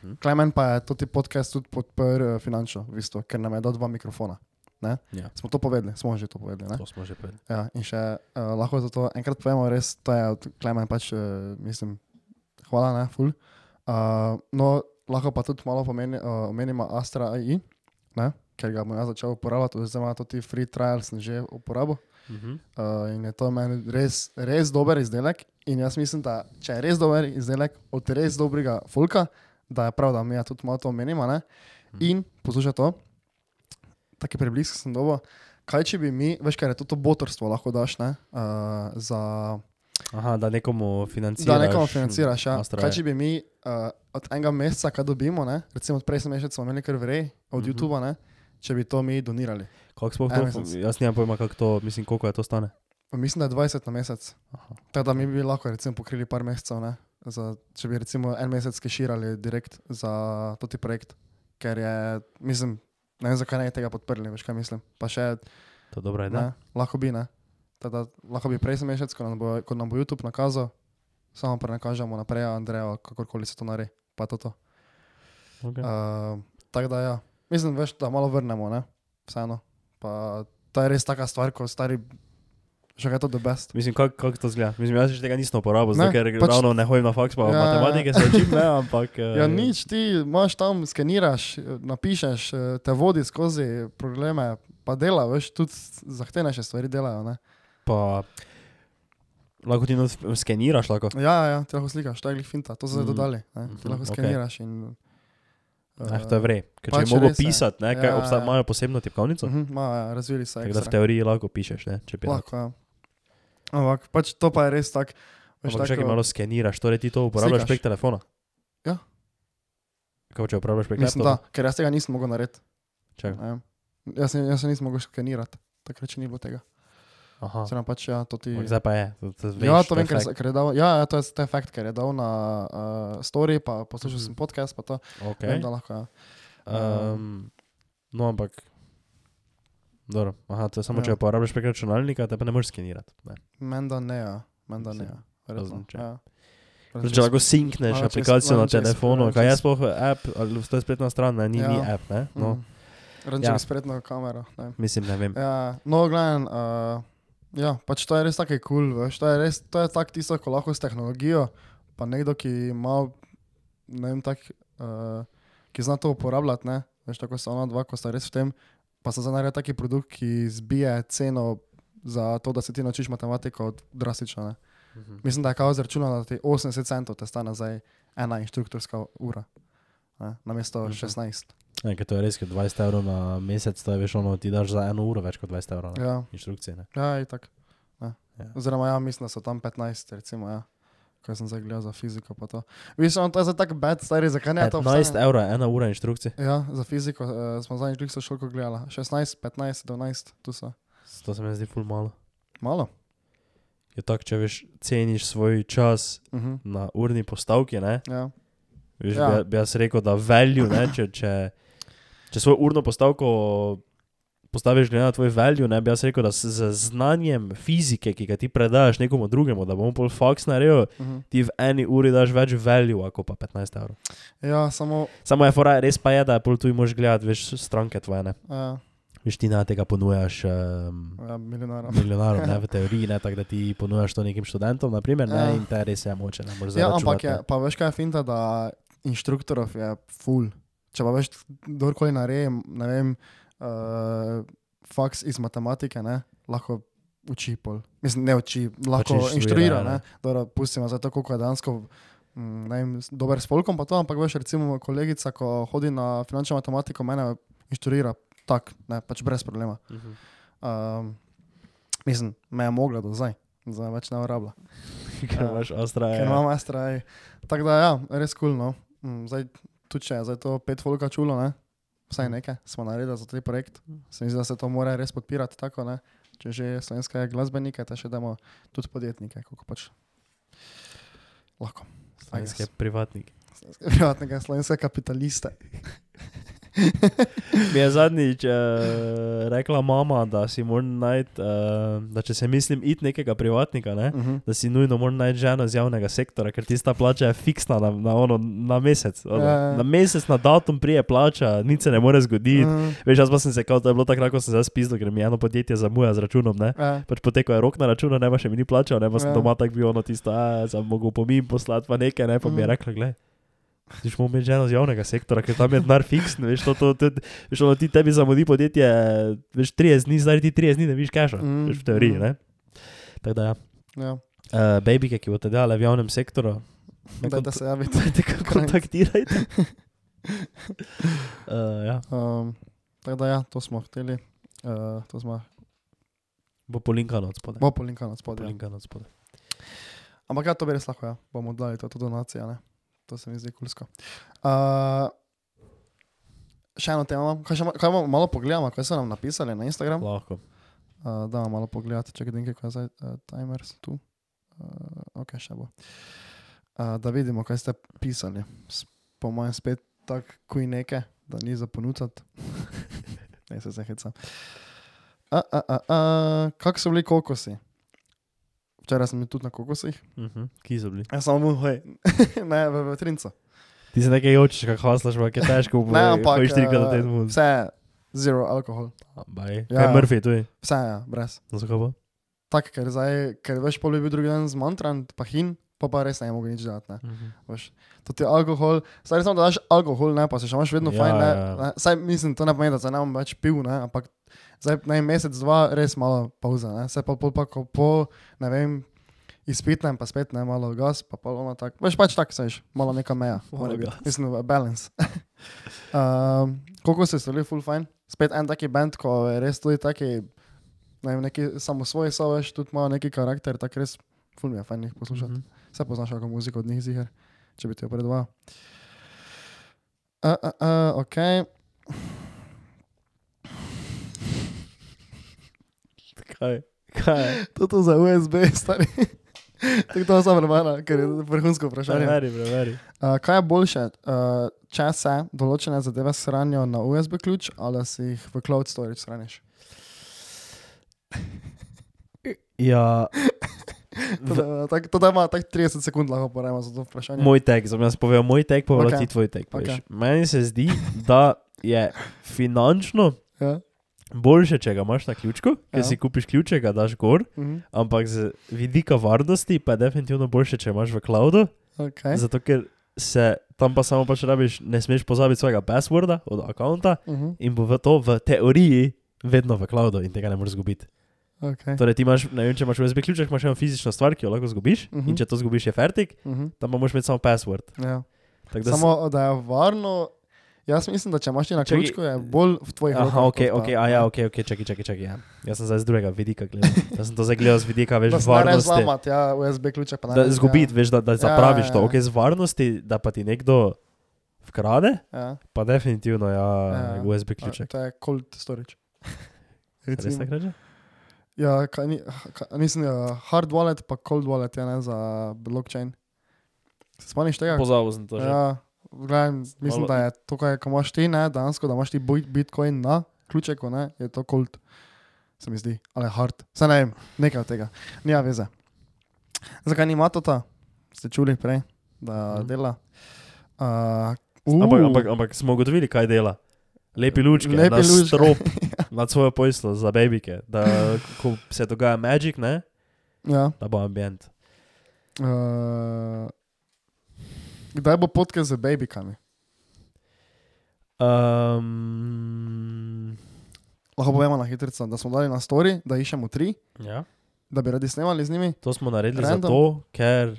Mhm.
Klemen pa je ta podcast tudi podprl uh, finančno, v bistvu, ker nam je dal dva mikrofona.
Ja,
Smo to povedali, smo že to povedali. Ne?
to smo že povedali.
Ja, in še uh, lahko za to enkrat povemo, res to je od Klemen pač, uh, mislim, hvala, ne, ful. Uh, no, lahko pa tudi malo pomeni, uh, omenimo Astra AI, ne, ker ga bom jaz začel uporabljati, oziroma to ti free trial sem že uporabil.
Mhm.
Uh, in je to meni res, res dober izdelek. In jaz mislim, da če je res dober izdelek od res dobrega folka, da je prav, da mi ja tudi malo to omenimo. Ne? In poslušaj to, taki preblisk sem dobil. Kaj če bi mi, veš, kaj je to, to botorstvo lahko daš, ne? Uh, za,
Aha, da nekomu financiraš.
da nekomu financiraš. Ja.
Astra
Kaj
AI.
če bi mi uh, od enega meseca, kaj dobimo, ne? recimo od prejšnjega meseca smo imeli kar vrej od
Mhm.
uh -huh. YouTube, ne? Če bi to mi donirali.
Kako sploh to?
mesec.
Jaz nimam pojma, kako to, mislim, koliko je to stane.
Mislim, da je 20 na mesec. Tako da mi bi lahko recimo, pokrili par mesecev, ne? za, če bi recimo en mesec keširali direkt za toti projekt. Ker je, mislim, ne vem, zakaj ne tega podprli, veš kaj mislim. Pa še,
To je dobra ideja.
ne, lahko bi, ne. Tada, lahko bi prejšnji mesec, ko nam, bo, ko nam bo YouTube nakazal, samo prenakažemo naprej, Andreja, kakorkoli se to naredi, pa to to.
Okay.
Uh, tako da ja, mislim, veš, da malo vrnemo, ne, vseeno. Pa to je res taka stvar, ko stari, še kaj je to the best.
Mislim, kako kak to zgleda? Mislim, jaz še tega nisem uporabil,
Ne,
zato ker
pač-
ravno ne hodim na faks, pa
Ja,
ja,
ja,
matematike se učim, ne, ampak... eh,
Ja, nič, ti imaš tam, skeniraš, napišeš, eh, te vodi skozi probleme, pa dela, veš, tudi zahtevnejše stvari delajo. Ne?
Pa lahko ti skeniraš, lahko.
Ja, ja, ti lahko slikaš, to je glih finta, to so zdaj
Mhm.
dodali. Ne? Ti
Mhm,
lahko skeniraš in.
Eh, to je vrej. Ker če
pač
bi mogel
res je.
pisati, ne, kaj
Ja,
obstaja,
ja.
imajo posebno tipkovnico,
Uh -huh, ma, ja, razvili so
tako da v teoriji lahko pišeš, ne, če bi.
Lahko, ja. Ampak pač to pa je res tak. Veš,
Ampak še ki malo skeniraš, torej ti to uporabljaš
Slikaš.
prek telefona.
Ja.
Kako če uporabljaš prek
Mislim, da,
laptopa?
ker jaz tega nisem mogel narediti. Ne vem. Jaz, jaz se nisem mogel skenirati, takrat še ni bilo tega.
Aha.
Se nam pač, ja, to ti.
Zdaj pa je. To, to veš,
Ja, to vem, ker, ker je dal, ja, ja, to je, je fakt, ker je dal na uh, story, pa poslušal
Mhm.
sem podcast, pa to.
Okay.
Vem, da lahko, ja.
Um, no, ampak. Dobro, aha, to je samo,
Ja.
če uporabljaš prek računalnika, te pa ne moreš skenirati.
Menda ne, ja. Menda ne, ja. Verjetno, ja.
Zdaj, če lahko sinkneš
čez-
aplikacijo na
čez-
telefonu,
malo
kaj je
čez-
sploh app, ali to je spletna stran, ne, ni,
Ja.
ni app, ne? No,
Mm. Ranče
Ja.
spretno kamero. Ne.
mislim, ne vem.
Ja, no, gledam, uh, ja, pač to je res tako kul, cool, veš, to je res, to je tak tisto, ko lahko s tehnologijo, pa nekdo, ki ima, ne vem, tak, uh, ki zna to uporabljati, ne, veš, tako so ona dva, ko sta res v tem, pa se zanarja taki produkt, ki zbije ceno za to, da se ti naučiš matematiko drastično, ne.
Mhm.
Mislim, da je kao zračunalo, da ti 80 centov te stane zdaj ena inštruktorska ura, ne, namesto
Mhm.
16.
Ne, ker to je res, ker 20 evrov na mesec, to je veš, ono, ti daš za eno uro več kot 20 evrov na
Ja.
inštrukcije. Ne?
Ja, itak. Ja.
Ja.
Oziroma, ja, mislim, da so tam 15, recimo, ja. Kaj sem zdaj gledal za fiziko, pa to. Mislim, to je za tak bad, stari, zakaj ne to
15
obstaja?
evrov, ena ura inštrukcije.
Ja, za fiziko uh, smo zadnjič klik so šolko gledali. 16, 15, 12, tu so.
To se mi zdi ful malo.
Malo.
Je tako, če veš, ceniš svoj čas
Uh -huh.
na urni postavki, ne?
Ja.
Veš,
Ja.
ja. bi, bi jaz rekel, da value, ne, če, če, če svojo urno postavko postaviš glede na tvoj value, ne, bi jaz rekel, da z znanjem fizike, ki ga ti predaš nekomu drugemu, da bomo pol faks naredil,
Uh -huh.
ti v eni uri daš več value, ako pa 15 evrov.
Ja, samo.
Samo je fora, res pa je, da pol tu moš gledati, veš, stranke tvoje, ne.
Uh,
Veš, ti na tega ponujaš um,
Ja, milijonarom.
milijonarom, ne v teoriji, ne tako, da ti ponujaš to nekim študentom, naprimer, ne,
Ja.
in te res je moče, ne
Ja, ampak je, pa veš kaj je finta, da inštruktorov je full. Če pa veš, kdorkoli naredi, ne vem, uh, faks iz matematike, ne, lahko uči pol. Mislim, ne uči, lahko
inštruira,
inštruira,
ne.
Dobro, pustimo za to, koliko je dansko. mm, vem, dober s polkom, pa to, ampak veš, recimo kolegica, ko hodi na finančno matematiko, mene inštruira tako, pač brez problema.
Mhm.
Um, mislim, me je mogla do zdaj, zdaj več ne uporablja.
Ker imaš ostra.
Ker imam astra. Tako da, ja, res kul. Cool, no. Mm, Zdaj, tudi če je zdaj to pet folka čulo, ne? vsaj nekaj smo naredili za ta projekt. Se mi zdi, da se to mora res podpirati tako, ne? če že slovenske glasbenike, te še damo tudi podjetnike, kako pač lahko.
Slovenske privatniki.
Privatnega slovenske kapitaliste.
Mi je zadnjič uh, rekla mama, da si moram najti, uh, da če se mislim iti nekega privatnika, ne,
Uh -huh.
da si nujno moram najti ženo iz javnega sektora, ker tista plača je fiksna na, na, ono, na mesec. Ono,
Ja, ja.
na mesec, na datum prije plača, nič se ne more zgoditi.
Uh,
Veš, jaz pa sem se kao, da je bilo takrat, ko sem se spizdo, ker mi eno podjetje zamuja z računom, ne.
ja.
Pač potekal je rok na računu, ne pa še mi ni plačal, ne pa sem
Ja.
doma tako bil ono tisto, a sem mogel pomim poslati pa nekaj, ne pa mi je
Mhm.
rekla, gled. Ti smo imeli ženo z javnega sektora, ker tam je denar fiksn, veš, to, to, to, veš, ono ti tebi zamudi podjetje, veš, 30 dni, zdaj ti 30 dni ne viš keša,
Mm,
veš, v teoriji,
mm.
ne. Tako da ja,
ja.
uh, babike, ki boste delali v javnem sektoru, me
Daj, da se javite.
kar kontaktirajte. uh, ja,
Um, tako da, ja, to smo hteli. Uh, to smo,
bo polinkano od spodaj.
bo polinkano spodaj. Ja.
Polinkano od spodaj.
Ampak ja, to bi res lahko, ja. bomo dali to, to donacijo. To se mi zdi kulsko. Uh, še eno temo, kaj, še, kaj bomo malo pogledamo, kaj so nam napisali na Instagram.
Lahko.
Uh, da, malo pogledati, če gledam, kaj je zdaj uh, timers tu. Uh, ok, še bo. Uh, da vidimo, kaj ste pisali. Po mojem spet tako kuj neke, da ni za ponuditi. ne se zahecam. Uh, uh, uh, uh, Kako so bili kokosi? Včeraj sem bil tudi na kokosih.
Uh -huh. Ki so bili?
Ja, samo hoj. ne, v vetrincu.
Ti se nekaj jočiš, kako haslaš, ampak je težko,
Ne, ampak
hojiš trikrat na
eh,
teden.
Vse je zero alkohol.
Baj.
Ja.
Kaj Murphy, tu je?
Vse je, brez.
No, zakaj pa?
Tako, ker zdaj, ker veš, pol bi bil drugi dan zmantran, pa hin, pa pa res ne mogo nič delati. Ne.
Mhm.
Veš, to ti je alkohol, zdaj samo da daš alkohol, ne, pa se še imaš vedno
Ja,
fajn. Ne,
ja.
ne, saj mislim, to ne pomeni, da se ne bom več pil, ne, ampak zdaj naj mesec, dva, res malo pauza, ne, se pa pol pa ko po, ne vem, izpitnem, pa spet ne, malo gas, pa pa ono tako, veš pač tako, seš, malo neka meja,
Malo
mislim, balance. um, koliko ste stali full fine, spet en taki band, ko je res tudi taki, ne vem, neki samo svoj, so veš, tudi ima neki karakter, tako res, full mi je fajn jih poslušati.
Mhm.
Vse poznaš kako muziko od njih ziger, če bi ti jo predvajal. Uh, uh, uh, ok.
Kaj? Kaj?
To je za USB, stari. Tako to sem prebral, ker je vrhunsko vprašanje.
Preveri, preveri.
Uh, kaj je boljše, uh, če se določene zadeve shranijo na USB ključ ali si jih v cloud storage shraniš?
Ja,
To da- tak- To da ima tako 30 sekund lahko porajmo za to vprašanje.
moj tek, sem jaz povedal moj tek, pa
Ok.
okay. ti tvoj tek.
Ok.
Okay. Meni se zdi, da je finančno
Ja.
Boljše, če ga imaš na ključku, ker
Ja.
si kupiš ključe, ga daš gor,
Mhm.
ampak z vidika varnosti pa je definitivno boljše, če imaš v cloudu,
Okay.
zato ker se tam pa samo pač rabiš, ne smeš pozabiti svojega passworda od računa
Mhm.
in bo to v teoriji vedno v cloudu in tega ne moreš izgubiti.
Okay.
Torej, ti imaš, ne vem, če imaš USB ključek, imaš eno fizično stvar, ki jo lahko izgubiš, uh
Mhm.
-huh. in če to izgubiš, je fertik,
Mhm.
tam pa moraš imeti samo password.
Ja.
Tako da
Samo da je varno. Jaz mislim, da če imaš na
Čakaj.
ključku, je bolj v tvojih
Aha,
rokah.
ok,
kot pa-
ok, a ja, ok, ok, čakaj, čakaj, čakaj. Ja. Jaz sem zdaj z drugega vidika gledal. Jaz sem to zdaj gledal z vidika, veš,
Da
varnosti.
zlamati, ja, USB ključe pa ne.
Da izgubiti, veš, da, da zapraviš
ja,
to.
ja.
Ok, z varnosti, da pa ti nekdo vkrade,
Ja, ja.
pa definitivno ja,
Ja.
USB
A,
ključek.
To je cold storage.
Res tako reče?
Ja, kaj ni, kaj, mislim, ja, hard wallet pa cold wallet je ne za blockchain. Se spomniš tega?
Pozabil sem to že.
Ja, gledaj, mislim, da je to, ko imaš ti, ne, dansko, da imaš ti bit- bitcoin na ključeku, ne, je to cold. Se mi zdi, ali hard. Se ne vem, nekaj od tega. Nija veze. Zakaj ni matota? Ste čuli prej, da
Mhm.
dela? Uh,
Ampak, ampak, ampak smo ugotovili, kaj dela. Lepi lučki,
Lepi
na
lučki.
strop.
Ja.
nad svojo pojslo za babike, da ko se dogaja magic, ne,
Ja.
da bo ambient.
Uh, kdaj bo podcast z babykami?
Um,
Lahko povemo na hitro, da smo dali na story, da iščemo tri,
ja,
da bi radi snemali z njimi.
to smo naredili
Random.
zato, ker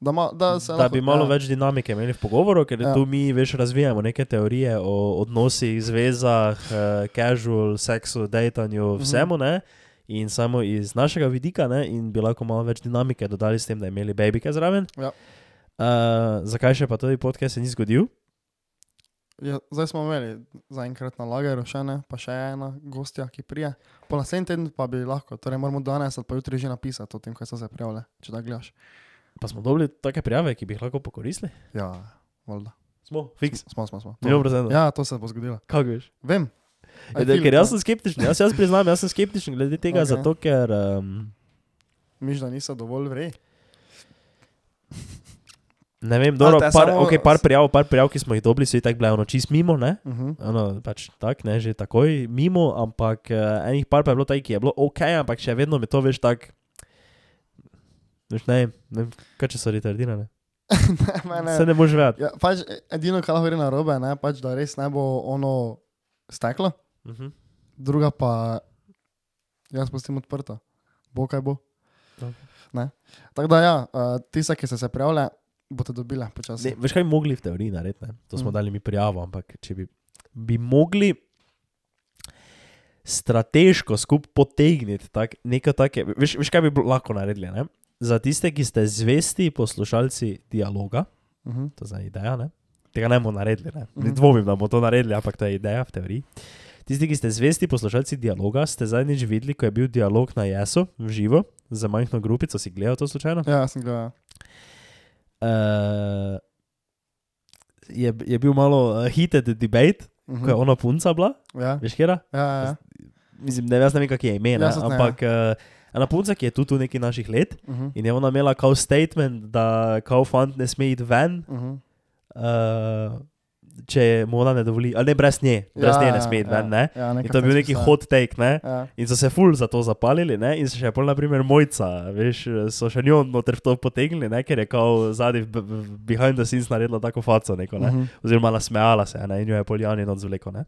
Da, ma, da,
da
lahko,
bi malo
ja.
več dinamike imeli v pogovoru, ker
Ja.
tu mi veš razvijamo neke teorije o odnosih, zvezah, eh, casual, seksu, datanju,
Mhm.
vsemu, ne. In samo iz našega vidika, ne, in bi lahko malo več dinamike dodali s tem, da imeli babike zraven.
Ja.
Uh, zakaj še pa tudi podcast se ni zgodil?
Ja, zdaj smo imeli zaenkrat na lageru še ne, pa še ena gostja, ki prije. Po naslednji teden pa bi lahko, torej moramo danes ali pa jutri že napisati o tem, kaj so se prijavile, če da gledaš.
Pa smo dobili take prijave, ki bi jih lahko pokoristili.
Ja, voda.
Smo, fiks.
Smo, smo, smo.
Milijon procentov.
Ja, to se bo zgodilo.
Kako veš?
Vem.
Ja, da,
feel
ker jaz
ja.
sem skeptičen, jaz, jaz priznam, jaz sem skeptičen glede tega,
Ok.
okay. zato ker. Um,
Miš, da niso dovolj vrej.
Ne vem, dobro, par,
samo-
okay, par, prijav, par prijav, ki smo jih dobili, so tako bile ono čist mimo, ne?
Uh -huh.
Ano, pač tak, ne, že takoj mimo, ampak uh, enih par pa je bilo tako, ki je bilo ok, ampak še vedno mi to veš tako. Veš, ne, ne, kaj če so retardirane.
ne,
Se ne moreš vedeti.
Ja, pač edino, kar lahko gre na robe, ne, pač, da res ne bo ono steklo,
Uh -huh.
druga pa jaz pustim odprto. Bo kaj bo. Ne. Tako da ja, uh, tiste, ki ste se prijavili, boste dobili počasi.
Ne, veš, kaj bi mogli v teoriji narediti? Ne? To smo
Mm.
mm. dali mi prijavo, ampak če bi, bi mogli strateško skupaj potegniti tak, nekaj takega, veš, veš, kaj bi lahko naredili? Ne? Za tiste, ki ste zvesti poslušalci dialoga,
Uh -huh.
to je zdaj ideja, ne? tega ne bomo naredili, ne, ne
Mhm.
dvomim, da bomo to naredili, ampak to je ideja v teoriji. Tisti, ki ste zvesti poslušalci dialoga, ste zadnjič videli, ko je bil dialog na Jesu v živo za majhno grupico, si gledal to slučajno?
Ja, sem gledal.
Uh, je, je bil malo uh, heated debate, uh
Uh
-huh. ko je ona punca bila,
Ja,
veš, kera?
ja, ja.
Mislim, ne vem, kak je ime, ne,
Jaz tudi ne,
ampak uh, ena punca, ki je tu, tu neki naših let
Uh -huh.
in je ona imela kao statement, da kao fant ne sme iti ven,
Uh -huh.
uh, če mu ona ne dovoli, ali ne brez nje, brez ja, nje ne sme iti ven, ne.
Ja,
to je bil neki hot take, ne.
Ja.
In so se ful za to zapalili, ne? in se še pol, naprimer, mojca, veš, so še njo noter v to potegnili, ne? ker je kao zadnji, behind the scenes naredila tako faco, neko, ne?
Uh -huh.
oziroma nasmejala se, ne? in jo je poljani noč zvleko. Ne?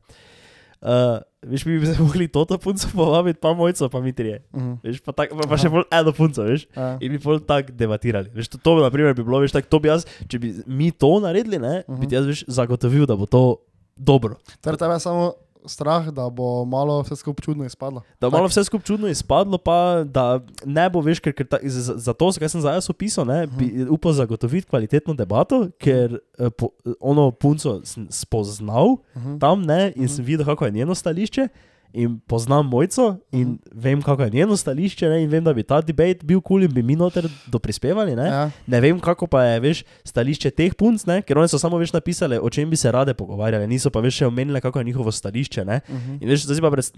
Uh, veš, mi bi se mogli toto punco povabiti, pa mojco, pa mi trije.
Uh -huh.
Veš, pa, tak, pa, pa še bolj eno punco, veš.
Ja.
In bi pol tako debatirali. Veš, to, to bi, naprimer, bi bilo, veš, tako, to bi jaz, če bi mi to naredili, ne, uh -huh. bi jaz, veš, zagotovil, da bo to dobro.
Torej, tebe je samo strah, da bo malo vse skupaj čudno izpadlo.
Da bo malo vse skupaj čudno izpadlo, pa da ne bo več, ker, ker ta, za, za to, kar sem zdaj opisal, ne, bi upal zagotoviti kvalitetno debato, ker eh, po, ono punco sem spoznal
Uh -huh.
tam ne, in sem videl, kako je njeno stališče. In poznam mojco, in
Mhm.
vem, kako je njeno stališče, ne, in vem, da bi ta debat bil kul cool in bi mi noter doprispevali. Ne.
Ja.
ne vem, kako pa je veš, stališče teh punc, ne, ker oni so samo veš napisali, o čem bi se rade pogovarjali, niso pa več omenili, kako je njihovo stališče. Ne.
Uh -huh.
In veš, zdaj pa brez.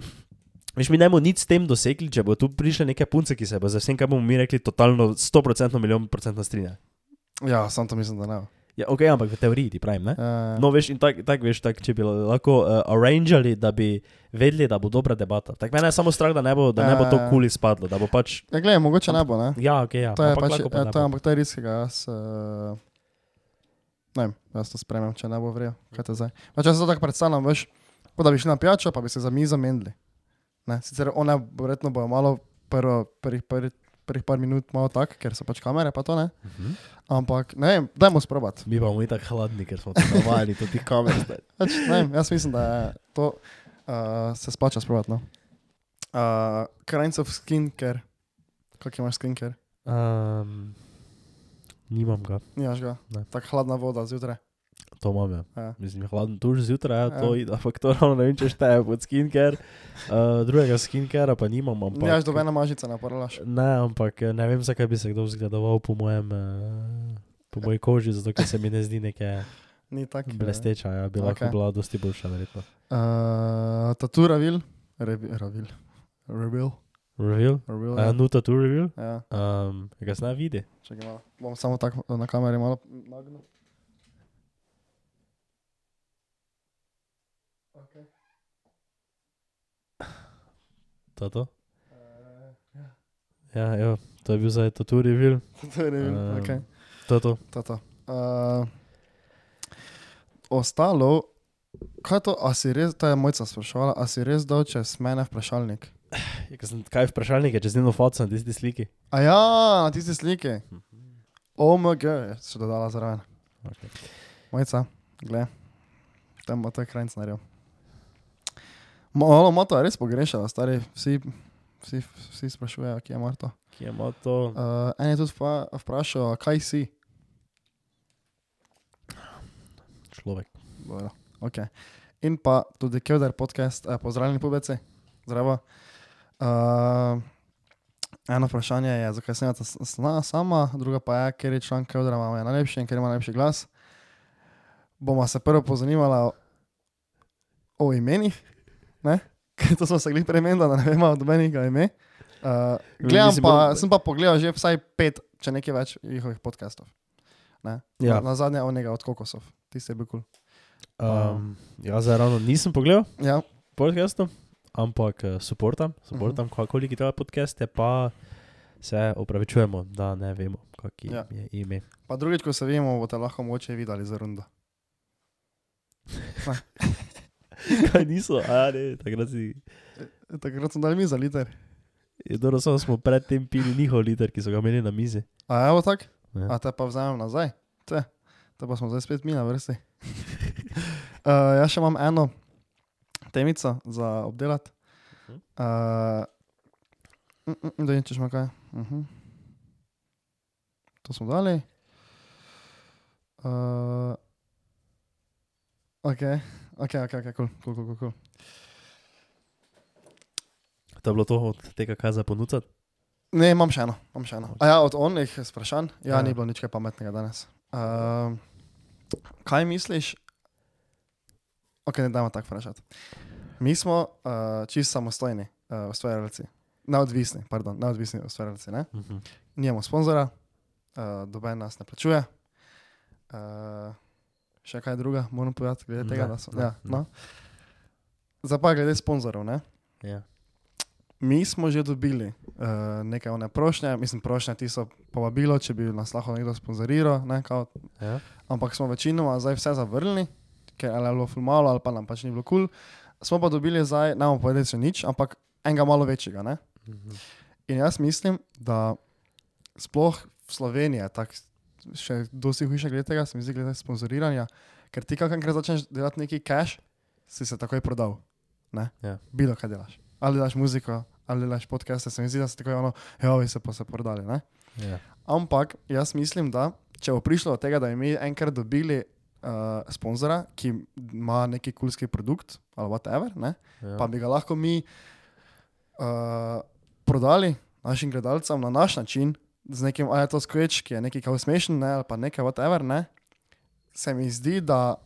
Veš, mi ne bomo nič s tem dosegli, če bo tu prišle neke punce, ki se bo za vsem, kar bomo mi rekli, totalno 100% milijon procentno strinjali.
ja, sam to mislim, da ne.
Ja, ok, ampak v teoriji ti pravim, ne?
Ja,
No, veš, in tako, tak, veš, tak, če bi lahko uh, arrangeli, da bi vedeli, da bo dobra debata. Tako mene je samo strah, da ne bo, da ne bo to
Ja.
kul izpadlo, da bo pač.
ja gledaj, mogoče ne bo, ne?
Ja, ok, ja.
To je
ampak
pač,
pa
ja, to je, ampak to je risk, jaz, uh, ne vem, jaz to spremem, če ne bo vrel, kaj te zdaj. Pač jaz se to tako predstavljam, veš, kot da bi šli na pijačo, pa bi se za mizo menili. Ne, sicer one verjetno bojo malo prvo, prvih, prvih, prvih par minut malo tak, ker so pač kamere, pa to ne.
Mhm.
Ampak ne vem, dajmo sprobati.
Mi bomo tako hladni, ker smo tako navajeni, tudi kamer zdaj.
Pač, ne vem, jaz mislim, da je to uh, se splača sprobati. No. Uh, Kinds of skincare. Kak imaš skincare?
Um, nimam ga,
Nimaš ga. Tako hladna voda zjutraj.
To imam. Ja.
Ja.
Mislim, hladen tuž zjutraj, ja, to
Ja.
ide, ampak to ravno ne vem, če šteje pod skincare. Uh, drugega skincarea pa nimam. Ampak,
Nimaš dobene mažice, ne poralaš.
Ne, ampak eh, ne vem, zakaj bi se kdo zgledoval po mojem. Uh, Po moji koži, zato ker se mi ne zdi neke
Ni tako.
blesteča, ja, bi lahko
Ok.
bila dosti boljša, verjetno.
Uh, tatu Ravil. Revi- Ravil.
Reveal?
Ravil.
Uh,
Ja.
Nuta tu reveal?
ja.
Um, ga ne vidi.
Čakaj malo. Bom samo tako na kameri malo nagnil.
To, je to? Ja, jo, to je bil zdaj to tu reveal.
To je ne vem,
Ehm,
okay.
To, je to.
to, to. Uh, ostalo, kaj je to, a si res, to je mojca spraševala, a si res dal čez mene vprašalnik?
Ja, ko sem- Kaj je vprašalnik, če z njeno foto na tisti sliki?
A ja, na tiste slike. OMG, je še dodala zraven.
Okay.
Mojca, gled, tam bo to krajnc naredil. Malo moto je res pogrešala, stari, vsi, vsi, vsi sprašujejo, kje je Marto.
Kje ima to?
Uh, en je tudi vpa- vprašal, kaj si.
Človek.
Dobro, okay. In pa tudi Kevdar podcast, eh, pozdravljeni pubeci, zdravo. Uh, eno vprašanje je, zakaj sem jaz sna sama, druga pa je, ker je član Kevdara ima najlepši in ker ima najlepši glas. Bomo se prvo pozanimala o imenih, ne? Ker to smo se glih premenili, da ne vemo od menega ime. Uh, gledam pa, sem pa pogledal že vsaj pet, če nekaj več njihovih podcastov. Ne?
Ja.
Na, zadnje onega od kokosov, tisti je bil kul. Cool.
Um, jaz zdaj ravno nisem pogledal
Ja,
podcastov, ampak eh, suportam, suportam, uh -huh. koliko tega podcast je, pa se opravičujemo, da ne vemo, kak
Ja.
je ime.
pa drugič, ko se vidimo, boste lahko moče videli za rundo.
Kaj niso, a ne, takrat si.
Takrat smo dali mi za liter.
Je dobro, samo smo predtem pili njihov liter, ki so ga imeli na mizi.
A evo tak?
Ja.
A te pa vzamem nazaj? Te, te pa smo zdaj spet mi na vrsti. uh, jaz še imam eno temico za obdelati.
Mhm.
Uh, da ničeš ima kaj. Uh -huh. To smo dali. Uh, ok, ok, ok, ok, cool, cool, cool, cool.
To je bilo to od tega, kaj za ponuditi.
Ne, imam še eno. Imam še eno. A ja, od onih sprašanj, ja,
Ja.
ni bilo nič kaj pametnega danes. Uh, kaj misliš? Ok, ne dajmo tako vprašati. Mi smo uh, čisto samostojni uh, ustvarjalci. Neodvisni, pardon, neodvisni ustvarjalci. Ne?
Uh -huh.
Nijemo sponzora, uh, doben nas ne plačuje. Uh, še kaj druga, moram povedati, glede tega,
Ne,
da so.
ne,
Ja,
ne.
no. Zdaj pa glede sponzorov. Ne?
ja.
Mi smo že dobili uh, nekaj one prošnje, mislim, prošnje ti so povabilo, če bi nas lahko nekdo sponzoriral, ne, kao,
Ja.
ampak smo večinoma zdaj vse zavrnili, ker je bilo ful malo ali pa nam pač ni bilo kul. Cool. Smo pa dobili zdaj, ne bomo povedali še nič, ampak enega malo večjega. Ne?
-huh.
In jaz mislim, da sploh v Sloveniji je tako še dosti hujše glede tega, se mi zdi glede sponzoriranja, ker ti kakor začneš delati neki cash, si se takoj prodal. Ne?
Ja.
Bilo kaj delaš. Ali delaš muziko, ali delaš podcaste, se mi zdi, da se takoj ono, ja, vi se pa se prodali. Ne?
Ja.
Ampak jaz mislim, da če bo prišlo do tega, da bi mi enkrat dobili uh, sponzora, ki ima neki kulski produkt ali whatever, ne,
Ja.
pa bi ga lahko mi uh, prodali našim gledalcem na naš način, z nekim, a je to skveč, ki je neki kao smešen, ne, ali pa nekaj whatever, ne, se mi zdi, da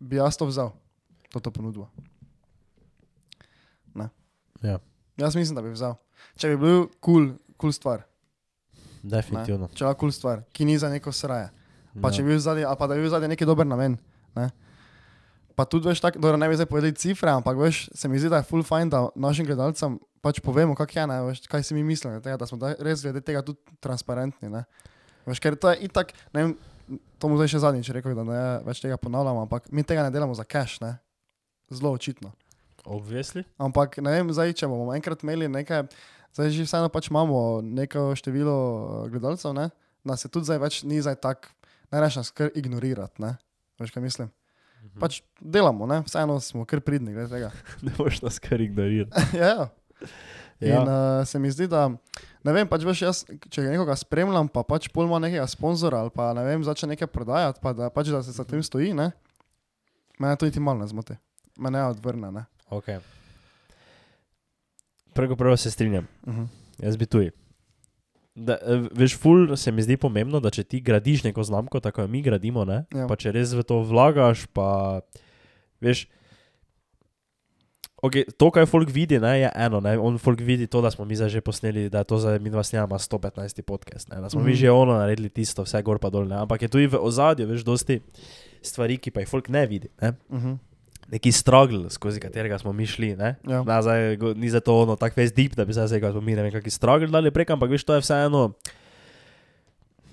bi jaz to vzel, to, to ponudbo. Ne.
Ja.
Jaz mislim, da bi vzel. Če bi bil kul, cool, cool stvar.
Definitivno.
Ne? Če je kul cool stvar, ki ni za neko sraje. Pa
Ja.
če bi bil zadnji, ali pa da bi bil zadnji neki dober namen. Ne? Pa tudi veš tako, da ne bi zdaj povedali cifre, ampak veš, se mi zdi, da je full fine, da našim gledalcem pač povemo, kak je, ne, veš, kaj si mi mislimo, tega, da smo da res glede tega tudi transparentni. Ne? Veš, ker to je itak, ne vem, to mu zdaj še zadnjič rekel, da ne več tega ponavljamo, ampak mi tega ne delamo za cash, ne? zelo očitno.
Obvisli?
Ampak ne vem, zdaj, če bomo enkrat imeli nekaj, zdaj že vseeno pač imamo neko število eh, gledalcev, ne? nas je tudi zdaj več, ni zdaj tako, ne rečem, kar ignorirati, ne? veš kaj mislim.
Mhm.
Pač delamo, ne? vseeno smo kar pridni.
Ne boš nas kar ignorirati.
ja, ja.
Ja.
In uh, se mi zdi, da ne vem, pač veš, jaz, če nekoga spremljam, pa pač pol ima nekega sponzora ali pa ne vem, začne nekaj prodajati, pa da, pač, da se za tem stoji, ne? Mene to niti malo ne zmoti. Mene odvrne, ne?
Okay. Prvo prvo se strinjam,
Uh -huh.
jaz bi tuji. Da, eh, veš, ful se mi zdi pomembno, da če ti gradiš neko znamko, tako jo mi gradimo, ne?
Ja.
pa če res v to vlagaš, pa veš. Okay, to, kar folk vidi, ne, je eno. Ne? On folk vidi to, da smo mi zdaj že posneli, da je to za mi dva snemamo 115 podcast. Ne? Da smo mm. mi
Mhm.
že ono naredili tisto, vse gor pa dol. Ne? Ampak je tudi v ozadju, veš, dosti stvari, ki pa jih folk ne vidi. Ne?
Uh -huh.
Neki struggle, skozi katerega smo mi šli. Ne?
Ja.
Na, zdaj, ni za to ono tako face deep, da bi se zdaj da mi ne vem, kakšni struggle dali prek, ampak veš, to je vseeno.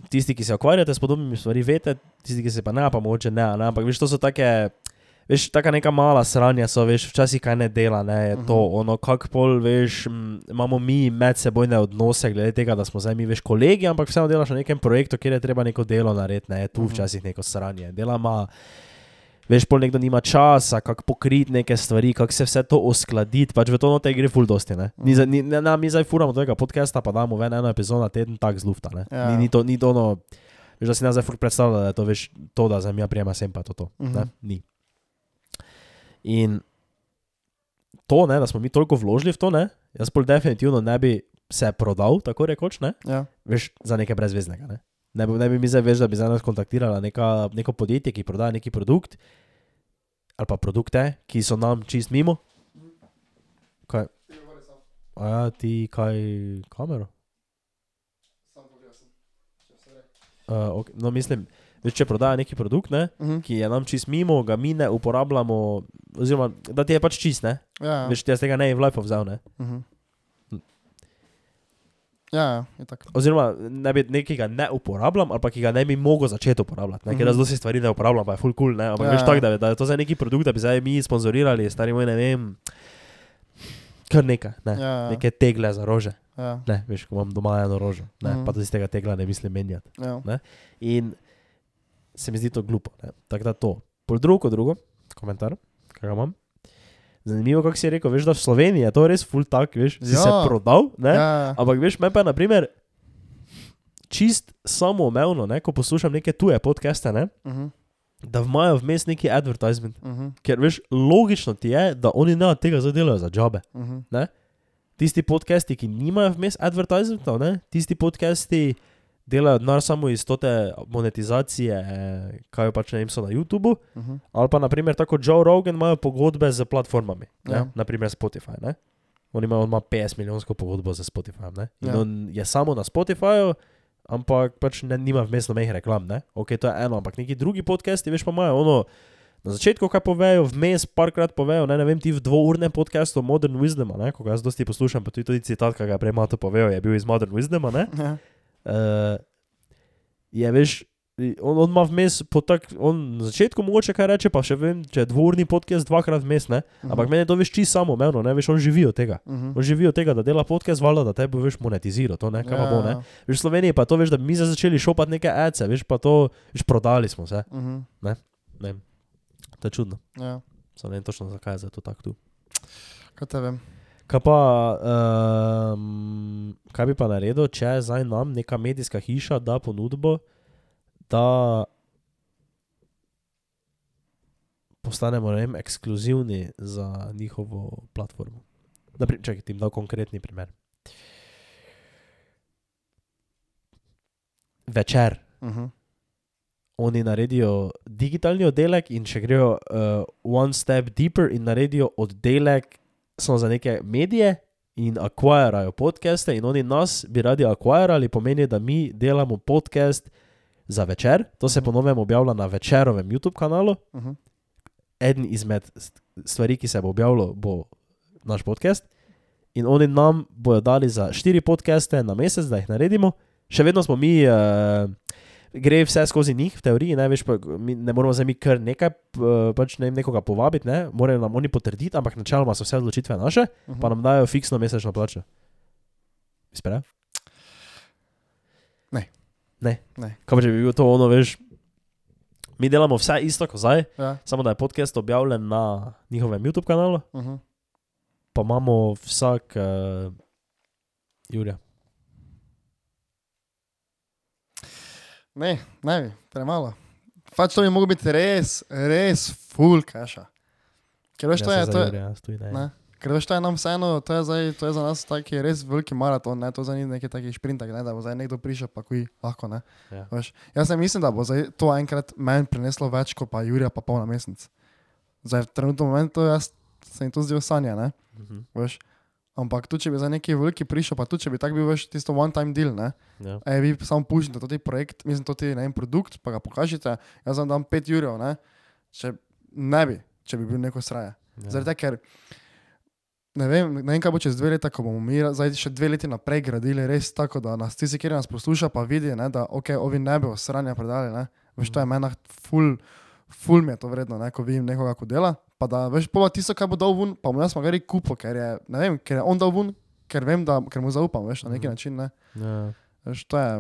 Tisti, ki se ukvarjate s podobnimi stvarmi, veste, tisti, ki se pa ne, pa mogoče ne, ne? ampak veš, to so take. Veš, taka neka mala sranja so, veš, včasih kaj ne dela, ne, je to, ono, kako pol, veš, m, imamo mi medsebojne odnose, glede tega, da smo zdaj mi, veš, kolegi, ampak vseeno delaš na nekem projektu, kjer je treba neko delo narediti, ne, je tu včasih neko sranje. Delama, veš, pol nekdo nima časa, kako pokriti neke stvari, kako se vse to uskladiti, pač v to note gre full dosti, ne. Ni, za- ni, ne, ne, mi zdaj furamo tega podcasta, pa damo ven eno epizodo na teden, tak zlufta, ne.
Ja.
Ni, ni to, ni to ono, veš, da si nas zdaj ful predstavlja, da je to, veš, to, da mi prijema sem pa to, to, ne,
Mhm.
ni. In to, ne, da smo mi toliko vložili v to, ne, jaz pol definitivno ne bi se prodal, tako rekoč, ne,
Ja.
veš, za nekaj brezveznega. Ne, ne, bi, ne bi mi zdaj veš, da bi za nas kontaktirala neka, neko podjetje, ki prodaja neki produkt ali pa produkte, ki so nam čist mimo. Kaj? A ja, ti kaj kamero? Uh, okay. No, mislim, veš, če prodaja neki produkt, ne,
Mhm.
ki je nam čist mimo, ga mi ne uporabljamo, oziroma da ti je pač čist, ne.
Ja.
Veš, ti jaz tega ne bi v life vzel, ne.
Mhm. Ja, ja, je tako.
Oziroma, ne bi nekega ne uporabljam, ali pa ki ga ne bi mogel začeti uporabljati. Ne? Ker jaz
Mhm.
dosti stvari ne uporabljam, pa je full cool. Ne? Ampak
Ja,
ja, veš
ja.
tako, da, da je to za neki produkt, da bi zdaj mi sponzorirali, stari moj, ne vem, kar nekaj. Ne?
Ja, ja.
Neke tegle za rože.
Ja.
Ne, veš, ko imam doma eno rožo, ne?
Mhm.
pa tudi iz tega tegla ne mislim menjati.
Ja.
In se mi zdi to glupo. ne. Tako da to. Pol drugo, drugo, komentar, kaj ga imam. Zanimivo, kako si rekel, veš, da v Sloveniji je to res full tak, veš, si
Ja.
se prodal, ne?
Ja.
Ampak veš, me pa naprimer čist samoumevno, ne, ko poslušam neke tuje podcaste, ne,
Mhm.
da imajo vmes neki advertisement.
Mhm.
Ker veš, logično ti je, da oni ne od tega zadelajo za jobe.
Mhm.
Tisti podcasti, ki nimajo vmes advertisementov, ne, tisti podcasti delajo denar samo iz tote monetizacije, eh, kaj pač ne vem, so na YouTubu.
Mhm.
Ali pa, naprimer, tako Joe Rogan, imajo pogodbe z platformami,
Ja.
ja. naprimer Spotify. Ne? On ima, on ima 50 milijonsko pogodbo za Spotify. Ne? In
Ja.
on je samo na Spotifyju, ampak pač ne, nima vmes nobenih reklam. Ne? Ok, to je eno, ampak neki drugi podcasti, veš pa imajo ono. Na začetku, kaj povejo, vmes parkrat povejo, ne, ne vem, ti v dvournem podkastu Modern Wisdom, ne, ko ga jaz dosti poslušam, pa tudi, tudi citat, ki ga je prej Mato povedal, je bil iz Modern Wisdoma, ne,
Ja.
Uh, je veš, on, on ima vmes, tak, on na začetku mogoče kaj reče, pa še vem, če je dvorni podcast dvakrat vmes, ne,
Mhm.
ampak meni je to veš čisto samoumevno, ne, veš, on živi od tega.
Mhm.
On živi od tega, da dela podcast, valjda, da te bo veš monetiziral, to ne, kaj pa bo, ne.
Ja.
Veš, v Sloveniji pa to veš, da bi mi zdaj začeli šopati neke ace, veš, pa to, veš, prodali smo se,
Mhm.
ne vem. To je čudno,
Ja.
samo ne vem točno zakaj je to tako tu.
Kaj te vem?
Kaj pa, um, kaj bi pa naredil, če zdaj nam neka medijska hiša da ponudbo, da postanemo ne vem, ekskluzivni za njihovo platformo. Napri, čakaj, ti dal konkretni primer. Večer.
Mhm.
Oni naredijo digitalni oddelek in če grejo uh, one step deeper in naredijo oddelek samo za neke medije in akvirajo podcaste in oni nas bi radi akvirali, pomeni, da mi delamo podcast za večer, to se ponovem objavlja na večerovem YouTube kanalu.
Mhm.
Eden izmed st- stvari, ki se bo objavilo, bo naš podcast. In oni nam bodo dali za štiri podcaste na mesec, da jih naredimo. Še vedno smo mi, uh, gre vse skozi njih, v teoriji, ne, veš, pa, mi ne moramo zdaj mi kar nekaj, uh, pač ne vem, nekoga povabiti, ne, morajo nam oni potrditi, ampak načeloma so vse odločitve naše,
Mhm.
pa nam dajo fiksno mesečno plačo. Spera?
Ne.
Ne.
Ne.
Kaj če bi bil to ono, veš, mi delamo vse isto kot zdaj,
Ja.
samo da je podcast objavljen na njihovem YouTube kanalu,
Mhm.
pa imamo vsak uh, Jurja.
Ne, ne bi, premalo. Pač to bi moglo biti res, res full cache. Ker veš, to je, to je,
ne.
ne, ker veš, to je nam vseeno, to je, zdaj, to je za nas taki res veliki maraton, ne, to za ni neki taki šprintek, ne, da bo zdaj nekdo prišel, pa kuj, lahko, ne.
Ja.
Veš, jaz se mislim, da bo zdaj to enkrat meni prineslo več kot pa Jurija pa pol na mesec. Zdaj, v trenutnem momentu jaz se jim to zdi sanja, ne,
Mhm.
veš. Ampak tu, če bi za neki veliki prišel, pa tu, če bi tak bil veš tisto one-time deal, ne.
Ja.
E, vi samo pušite to projekt, mislim, to ti ne en produkt, pa ga pokažite, jaz vam dam 5 jurjev, ne. Če ne bi, če bi bil neko sraje.
Ja.
Zaradi tega, ker ne vem, ne vem, kaj bo čez dve leta, ko bomo mi zdaj še dve leti naprej gradili, res tako, da nas tisti, ki nas posluša, pa vidi, ne, da ok, ovi ne bi sranja predali. Ne. Veš, to je meni ful, ful mi je to vredno, ne, ko vidim nekoga, ko dela. Pa da veš, pa tisto, kaj bo dal ven, pa mu jaz smo ga res kupo, ker je, ne vem, ker je on dal ven, ker vem, da ker mu zaupam, veš, na neki
Mhm.
način. Ne.
Ja.
Veš, to je.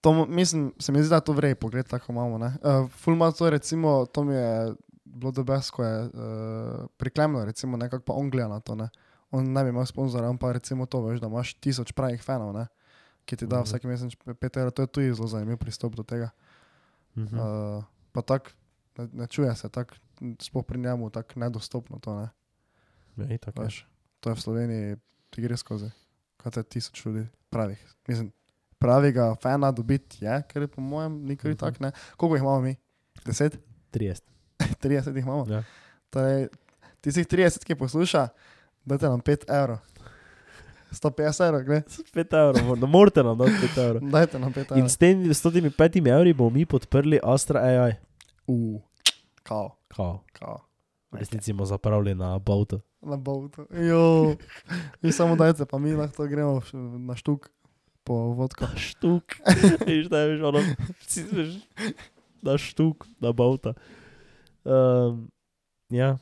To, mislim, se mi zdi, da to vrej pogled, tako imamo. Uh, Fulma to, recimo, to mi je bilo dobes, ko je uh, priklemno, recimo, nekako pa on gleda na to. Ne. On ne bi imel sponzorja, on pa recimo to, veš, da imaš tisoč pravih fanov, ne, ki ti da
Mhm.
vsak mesec 5 evrov, to je tudi zelo zanimiv pristop do tega.
Mhm.
Uh, pa tako, ne, ne čuje se, tako, sploh pri njemu, tako nedostopno to, ne.
Ja, itak, ja.
Veš, to je v Sloveniji, ti gre skozi, kot je tisoč ljudi pravih. Mislim, pravega fana dobiti je, ker je po mojem nikoli
Mhm.
uh -huh. tak, ne. Koliko jih imamo mi? 10?
30.
30 jih imamo.
Ja.
Torej, tistih 30, ki posluša, dajte nam 5 evrov. 150 evrov, gre.
5 evrov, no morate nam dati 5 evrov.
Dajte nam 5
In
evrov.
s temi 105 evri bomo mi podprli Astra AI.
Uh, kao,
Kao.
kao.
V resnici bomo zapravili na Bautu.
Na. Jo, vi samo dajte, pa mi lahko gremo na štuk po vodko.
Štuk. Veš, da je ono, si veš, na štuk, na Bauta. Um, ja.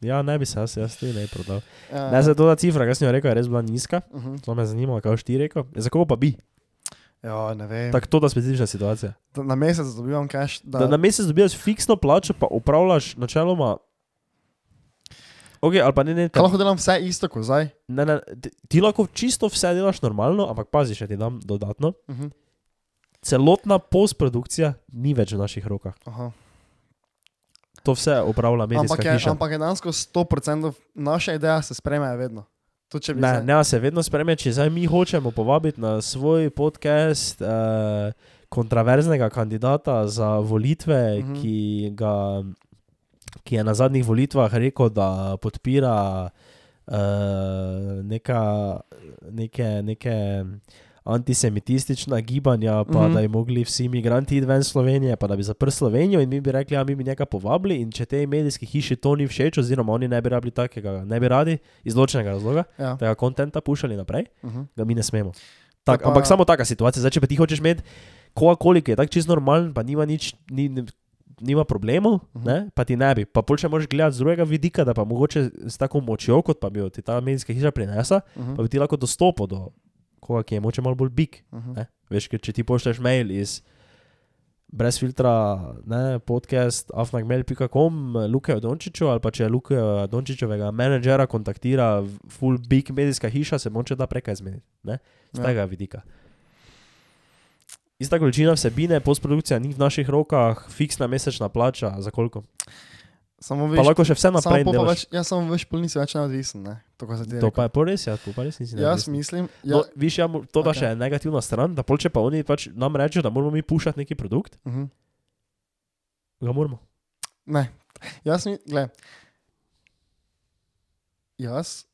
Ja, ne bi se jaz, jaz ti ne prodal.
Ja,
Ne, se to ta cifra, kaj sem jo rekel, je res bila nizka.
uh -huh.
To me zanima, kaj boš ti rekel. Ja, Za koga pa bi?
Ja, ne vem.
Tako to, da specifična situacija.
Da na mesec dobivam cash. Da,
Da na mesec dobiš fiksno plačo, pa upravljaš načeloma. Ok, ali pa ne, ne,
Kaj lahko delam vse isto kot zdaj?
ne, ne ti- ti lahko čisto vse delaš normalno, ampak pazi, še ti dam dodatno.
Uh -huh.
Celotna postprodukcija ni več v naših rokah.
Aha.
To vse upravlja medijska
Ampak je,
hiša.
ampak je dejansko 100% naša ideja se sprejme vedno. To,
Ne, ne, se vedno spreme, če zdaj mi hočemo povabiti na svoj podcast eh, kontraverznega kandidata za volitve, mm -hmm. ki, ga, ki je na zadnjih volitvah rekel, da podpira eh, neka, neke, neke antisemitistična gibanja, pa mm
Mhm.
-hmm. da bi mogli vsi imigranti iti ven Slovenije, pa da bi zaprli Slovenijo in mi bi rekli, da mi bi njega povabili in če tej medijski hiši to ni všeč, oziroma oni ne bi rabili takega, ne bi radi, iz ločenega razloga
Ja.
tega konta puščali naprej,
Uh -huh.
ga mi ne smemo. Tak,
pa-
ampak samo taka situacija, zdaj če pa ti hočeš imeti koga ki je tako čisto normalen, pa nima nič. Ni, ni, Nima problemov, uh
Mhm.
-huh. ne, pa ti ne bi. Pa pol če moraš gledati z drugega vidika, da pa mogoče s tako močjo, kot pa bi jo ti ta medijska hiša prinesla,
Uh -huh.
pa bi ti lahko dostopal do koga, ki je moče malo bolj big.
Uh -huh.
Ne? Veš, ker če ti pošlješ mail iz brez filtra, ne, podcast afnagmail.com, Luka Dončiču, ali pa če Luka Dončičevega menedžera kontaktira full big medijska hiša, se moče da prekaj zmeniti. Ne? Z
Ja.
tega vidika. Ista količina vsebine, postprodukcija ni v naših rokah, fiksna mesečna plača, za koliko.
Samo
Pa
veš,
lahko še vse
samo
naprej
pa
delaš.
več, ja, samo veš, pol nisi več neodvisen, ne? To, kar se ti
To
reče.
pa je res, ja, to pa res nisi
Jaz mislim,
Ja. No,
ja,
viš, ja, to pa okay. še je negativna stran, da pol če pa oni pač nam rečejo, da moramo mi pušati neki produkt,
uh -huh.
ga moramo.
ne. Jaz mi, gled, jaz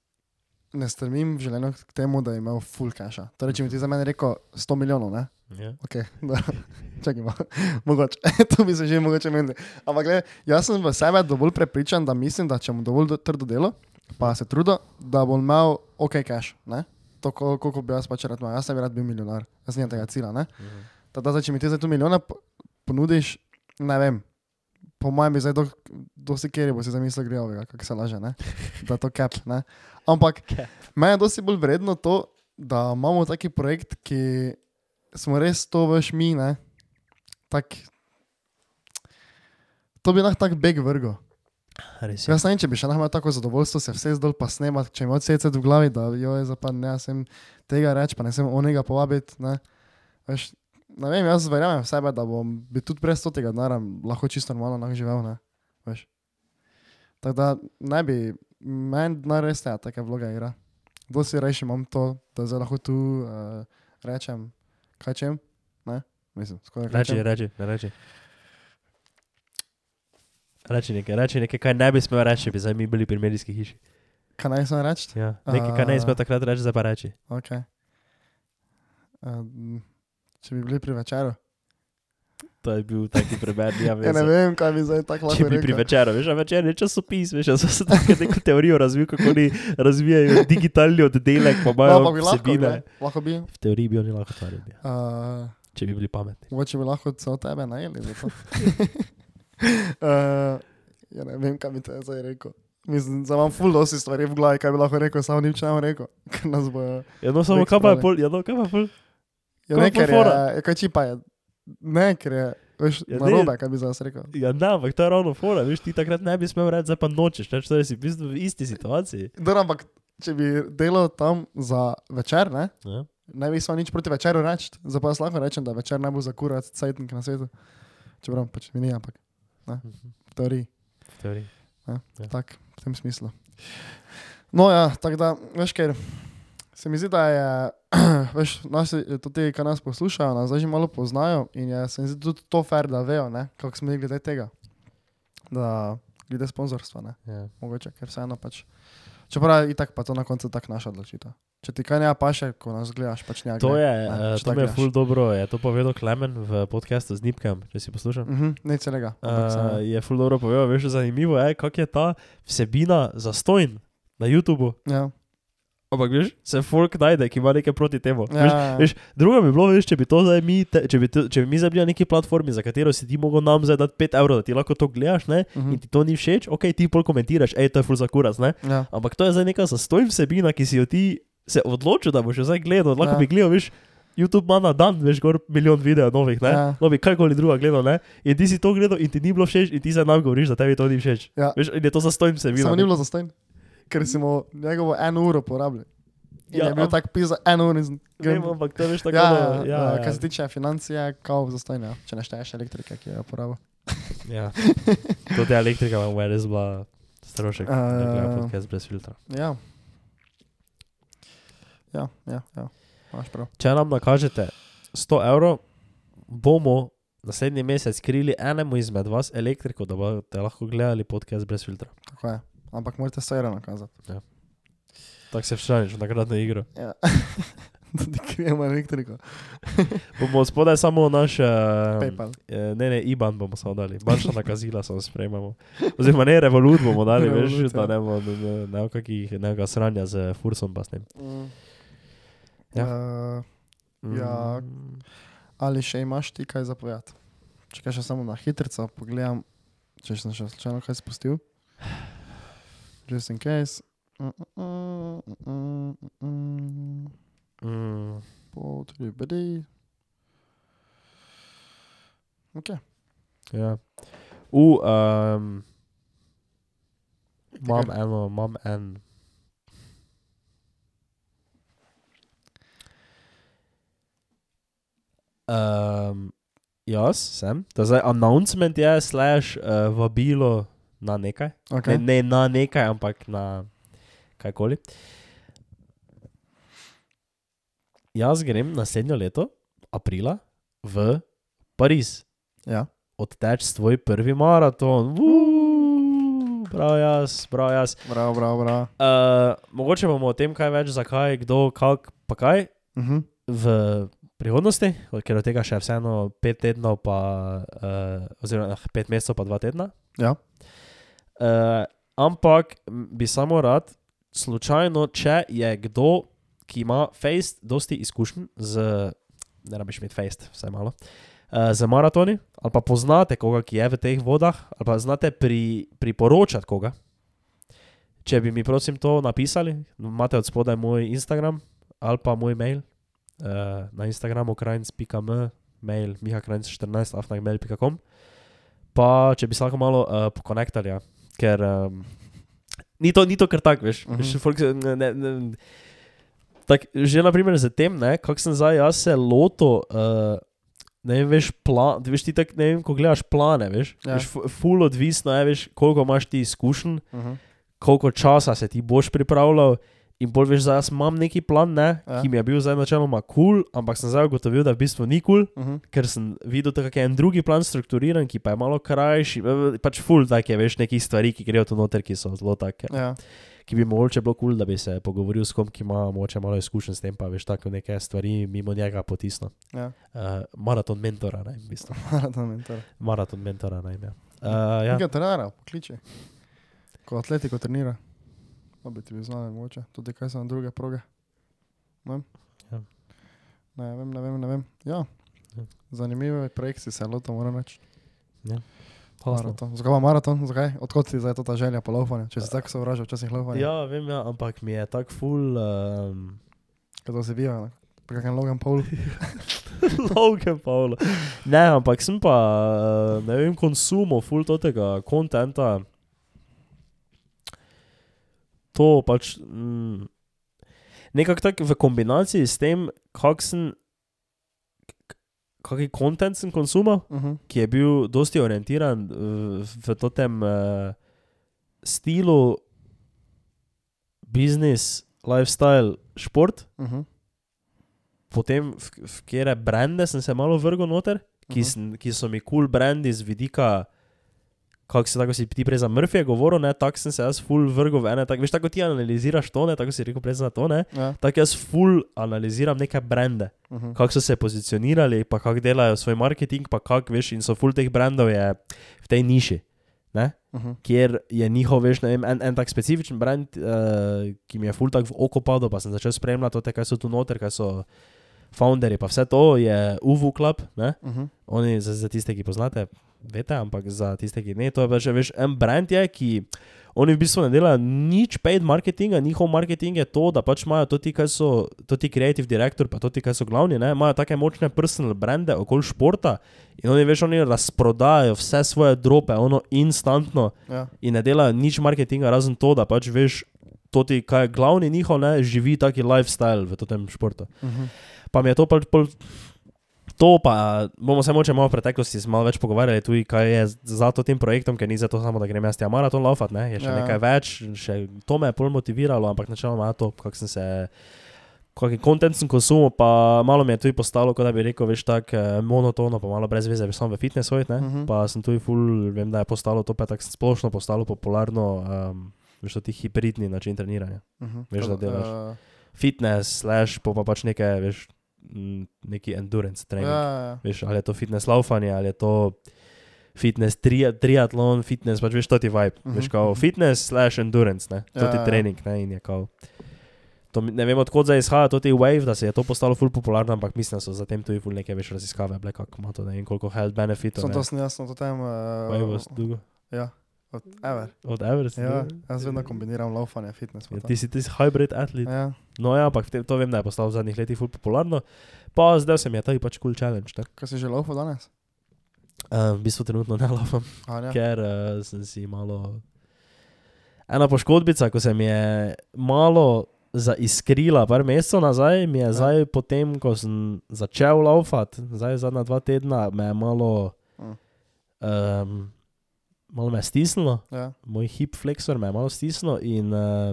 ne strmim življenju k temu, da imel full cache. Torej, če mi ti za mene rekel 100 milijonov, ne?
Ja.
Ok, da. čakaj mogoče, to bi se že mogoče menili. Ampak gled, jaz sem v sebe dovolj prepričan, da mislim, da če mu dovolj do- trdo delo, pa se trudo, da bom imel ok cache, ne? To, kol- koliko bi jaz pač rad imel. Jaz bi rad bil milijonar, jaz nimam tega cilja, ne? Tada, zdaj, če mi ti za to milijone po- ponudiš, ne vem, po mojem bi zdaj do, dosti kjer bo si zamislil grejovega, kako se laže, ne? da to cap. Ne? Ampak meni je dosti bolj vredno to, da imamo taki projekt, ki smo res to veš mi, ne? Tak, to bi lahko tak beg vrgo.
Res je.
Jaz ne vem, če bi še lahko imel tako zadovoljstvo se vse zdol pa snemati, če imam CC v glavi, da jo je zapan, ne sem tega reči, pa ne sem onega povabiti. Ne? Veš, ne vem, jaz verjamem v sebe, da bom bi tudi brez tega denarja lahko čisto normalno živel. Ne? Veš. Tako da ne bi, meni denar res ne, take vloge igra. Dosti rejši imam to, da zdaj lahko tu uh, rečem, kaj čem, ne? Mislim, skoraj kaj
Reči, reči, reči. Reči nekaj, reči nekaj, kaj ne bi smel reči, če bi zdaj mi bili pri medijski hiši.
Kaj naj sem reči?
Ja. Nekaj, kar ne bi smel takrat reči, zdaj pa reči.
Okay. Um, če bi bili pri večeru.
To je bil taki primer, ja,
Ja, ne vem, kaj bi zdaj tako
Če
lahko
bi pri
rekel.
večeru, veš, večer je časopis, veš, jaz sem tako neko teorijo razvil, kako oni razvijajo digitalni oddelek, pa
No,
imajo
pa bi lahko,
vsebine.
ne? lahko bi.
V teoriji bi oni lahko to naredili,
Uh,
če bi bili pametni.
Mogoče bi lahko celo tebe najeli za to. uh, ja, ne vem, kaj bi te zdaj rekel. Mislim, da imam full dosti stvari v glavi, kaj bi lahko rekel, samo nič ne bom rekel. Ker nas bojo.
Ja, no, samo kaj pa je pol, ja, no, kaj pa je pol.
Ja,
Kaj
ne, ker je, ja, kaj či pa je. Ne, ker je, veš,
Ja, ne.
narobe, kaj bi zdaj jaz rekel.
Ja, ne, ampak to je ravno fora, veš, ti takrat ne bi smel reči, zdaj pa nočeš, več, to je si v bistvu v isti situaciji.
Dobro, ampak če bi delal tam za večer, ne,
Ja,
ne bi smel nič proti večeru reči. Zdaj pa jaz lahko rečem, da večer najbolj zakurat cajtnik na svetu. Čeprav pač mi ni, ampak ne, v teoriji.
v teoriji. Ja.
Tak, v tem smislu. No, ja, tako da, veš, ker se mi zdi, da je, veš, nas, tudi, ki nas poslušajo, nas že malo poznajo in je, se mi zdi tudi to fair, da vejo, ne, kako smo mi glede tega, da glede sponzorstva, ne,
Ja.
mogoče, ker vseeno pač. Čeprav je itak pa to na koncu tak naša odločitev. Če ti kaj ne paše, ko nas gledaš, pač ne.
To je,
ne,
eh, to
tako
mi je ful dobro, je to povedal Klemen v podkastu z Nipkem, če si poslušal.
Mhm, ne celega.
Uh, je ful dobro povedal, veš, zanimivo je, kako je ta vsebina zastojn na YouTubu.
Ja,
Ampak veš, se folk najde, ki ima nekaj proti temu. Veš,
ja,
Veš, drugo bi bilo, veš, če bi to zdaj mi, te, če, bi to, če bi mi zdaj bili na neki platformi, za katero si ti mogel nam zdaj dati 5 evrov, da ti lahko to gledaš, ne?
mhm,
In ti to ni všeč, ok, ti pol komentiraš, hej, to je ful za kuras, ne?
ja,
Ampak to je zdaj neka zastojn vsebina, ki si jo ti se odločil, da boš jo zdaj gledal. Lahko
Ja.
bi gledal, veš, YouTube ima na dan, veš, gor milijon videov novih, ne?
Ja.
No bi karkoli druga gledal, ne? In ti si to gledal in ti ni bilo všeč in ti zdaj nam govoriš, da tebi to ni všeč.
ja.
Veš, in je to zastojn vsebina.
Samo
ne?
ni bilo zastojn, ker smo njegovo eno uro porabili. In
Ja,
ja, je bil
am-
tak pisa eno uro in
Vem, ampak to veš tako,
Ja,
da,
ja,
ja,
ja,
ja.
kar se tiče financije, kao zastojn, ja. če ne šteješ elektrike, ki jo je uporabil.
Ja. Je elektrika, vam je res bila strošek. Uh, podcast brez filtra.
Ja. Ja, ja, ja.
Če nam nakažete 100 evrov, bomo naslednji mesec krili enemu izmed vas elektriko, da boste lahko gledali podcast brez filtra.
Tako je. Ampak morate sajra nakazati.
Tako se včerajš, nagradno igro.
Ja. Tudi krijemo elektriko.
Bomo spodaj samo naš. Uh,
PayPal.
Ne, ne, IBAN bomo samo dali, bančna nakazila samo sprejemamo. Oziroma ne, Revolut bomo dali, veš,
Revolut,
da
ja.
ne bomo ne, ne, ne, kakih, nekega sranja z Fursom pa s tem.
Mm.
Ja.
Uh, Ja. ali še imaš ti kaj zapovedati? Če kaj še samo na hitrico pogledam, če sem še slučajno kaj spustil. Just in case. Mm, mm, mm, mm, mm.
Mm.
Potrebni. Ok.
Ja. U, um, imam eno, imam en. Um, jaz sem, to je zdaj announcement je, slash uh, vabilo na nekaj.
okay.
Ne, ne na nekaj, ampak na kajkoli. Jaz grem naslednjo leto, aprila, v Pariz
Ja.
odteč tvoj prvi maraton. Uuu, Prav jaz, prav jaz.
Bravo, bravo, bravo.
Uh, mogoče bomo o tem kaj več, zakaj, kdo, kak, pa kaj
Uh -huh.
v prihodnosti, ker od tega še vseeno pet tednov, pa, uh, oziroma eh, pet mesecev, pa dva tedna.
Ja.
Uh, ampak m, bi samo rad, slučajno, če je kdo, ki ima fejst, dosti izkušenj z, ne rabiš imeti fejst, vsaj malo, uh, z maratoni, ali pa poznate koga, ki je v teh vodah, ali pa znate pri, priporočati koga. Če bi mi prosim to napisali, imate od spodaj moj Instagram ali pa moj mail uh, na Instagramu krajnc.m, mail mihakrajnc14 afnagmail.com. Pa če bi se lahko malo uh, pokonektali, ja. Ker um, ni, to, ni to kar tak, veš.
Mhm.
veš folk ne, ne, ne, tak, že na primer za tem, kako sem zdaj jaz se loto. Uh, Ne vem, veš, plan, veš ti tak, ne vem, ko gledaš plane, veš,
Ja.
veš fu- ful odvisno je, veš, koliko imaš ti izkušenj,
Uh -huh.
koliko časa se ti boš pripravljal. In bolj veš, da jaz imam neki plan, ne,
Ja.
ja. ki mi je bil zdaj načeloma kul, cool, ampak sem zdaj ugotovil, da v bistvu ni kul, cool,
Uh -huh.
ker sem videl, da je en drugi plan strukturiran, ki pa je malo krajši, pač full tak je, veš, nekih stvari, ki grejo tu noter, ki so zelo take.
Ja.
ki bi mogoče bilo kul, cool, da bi se pogovoril s kom, ki ima mogoče malo izkušenj s tem, pa veš tako neke stvari mimo njega potisno.
Ja,
Uh, maraton mentora, ne, v bistvu.
maraton mentor.
Maraton mentora, naj me. Uh, ja.
Nekaj trenira, pokliči. Ko atletiko trenira. Pa bi ti bil znal, mogoče. Tudi kaj so na druge proge. Ne.
Ja.
Ne vem, ne vem, ne vem. Ja.
Ja.
Zanimive projekcije se loto, moram reči.
Hvala.
Maraton. Zakaj maraton? Zakaj? Odkot ti zdaj ta želja po laufanju? Če si tako sovražil, včasih laufanje.
Ja, vem, ja, ampak mi je tako full. Um,
Kaj to se bija? Pa kakšen Logan Paul.
Logan Paul. Ne, ampak sem pa, uh, ne vem, konsumo full tega kontenta. To pač. Mm, Nekako tako v kombinaciji s tem, kakšen. Kakšen kontent sem konsumal,
Uh -huh.
ki je bil dosti orientiran v, v tem uh, stilu, biznis, lifestyle, šport,
Uh -huh.
potem v, v kere brende sem se malo vrgel noter, ki,
Mhm.
sem, ki so mi kul cool brendi z vidika, kako si, tako si ti prej za Murphyja govoril, ne, tako sem se jaz full vrgel v ene, tak, veš, tako ti analiziraš to, ne, tako si rekel prej za to, ne,
Ja.
tako jaz full analiziram neke brende,
Uh -huh.
kako so se pozicionirali, pa kako delajo svoj marketing, pa kako veš, in so full teh brendov je v tej niši. Ne?
Uh -huh.
kjer je njihov, veš, ne vem, en, en tak specifičen brand, uh, ki mi je full tak v oko padel, pa sem začel spremljati to, kaj so tu noter, kaj so founderji, pa vse to je UVU Club, ne?
Uh -huh.
Oni za, za tiste, ki poznate, veste, ampak za tiste, ki ne, to je pač, veš, en brand je, ki oni v bistvu ne delajo nič paid marketinga, njihov marketing je to, da pač imajo to ti, kaj so, to ti creative director, pa to ti, kaj so glavni, ne, imajo take močne personal brande okoli športa in oni, veš, oni razprodajajo vse svoje drope, ono instantno
Ja.
in ne delajo nič marketinga, razen to, da pač veš, to ti, kaj je glavni njihov, ne, živi taki lifestyle v tem športu.
Uh -huh.
Pa mi je to pač pol. To pa bomo se moče malo v preteklosti malo več pogovarjali, tudi kaj je za to tem projektom, ker ni zato samo, da grem jaz tja maraton laufat, ne? je še
Ja.
nekaj več, še to me je pol motiviralo, ampak načeloma to, kako sem se, kakšen kontent sem konsumil, pa malo mi je tudi postalo, kot da bi rekel, veš, tako eh, monotono, pa malo brez veze, veš, samo v fitness hoditi, ne, uh
Mhm.
-huh. pa sem tudi full, vem, da je postalo to pa tako splošno postalo popularno, um, veš, to ti hibridni način treniranja
Uh -huh.
Veš, da delaš.
Uh,
fitness, slash, pa, pa pač nekaj, veš, neki endurance
ja,
trening.
ja.
Veš, ali je to fitness laufanje, ali je to fitness tri, triatlon, fitness, pač veš, to ti vibe. Uh -huh. Veš,
Mhm,
kao
mhm.
fitness slash endurance, ne, to
Ja,
ti
ja, ja.
trening, ne, in je kao. To, ne vem, odkot zdaj izhaja to ti wave, da se je to postalo ful popularno, ampak mislim, da so zatem tudi ful neke več raziskave, bile, kako ima to, ne vem, koliko health benefitov.
Sem to jaz, sem to.
Wave
Uh,
was dolgo.
ja, od Ever.
Od Everest.
Ja, jaz vedno kombiniram laufanje, fitness.
Ja, ti si ti si hybrid atlet.
Ja,
No ja, ampak te- to vem, da je postalo v zadnjih letih ful popularno. Pa zdaj se mi je to pač cool challenge. Tak.
kaj si že laufal danes?
Uh, v bistvu trenutno ne laufam.
Ja.
ker uh, sem si malo. Ena poškodbica, ko se mi je malo zaiskrila, par mesecev nazaj, mi je
Ja.
ja. zdaj, potem ko sem začel laufati, zdaj zadnja dva tedna, me je malo.
Mm.
Um, malo me je stisnilo,
Ja.
moj hip flexor me je malo stisnilo in uh,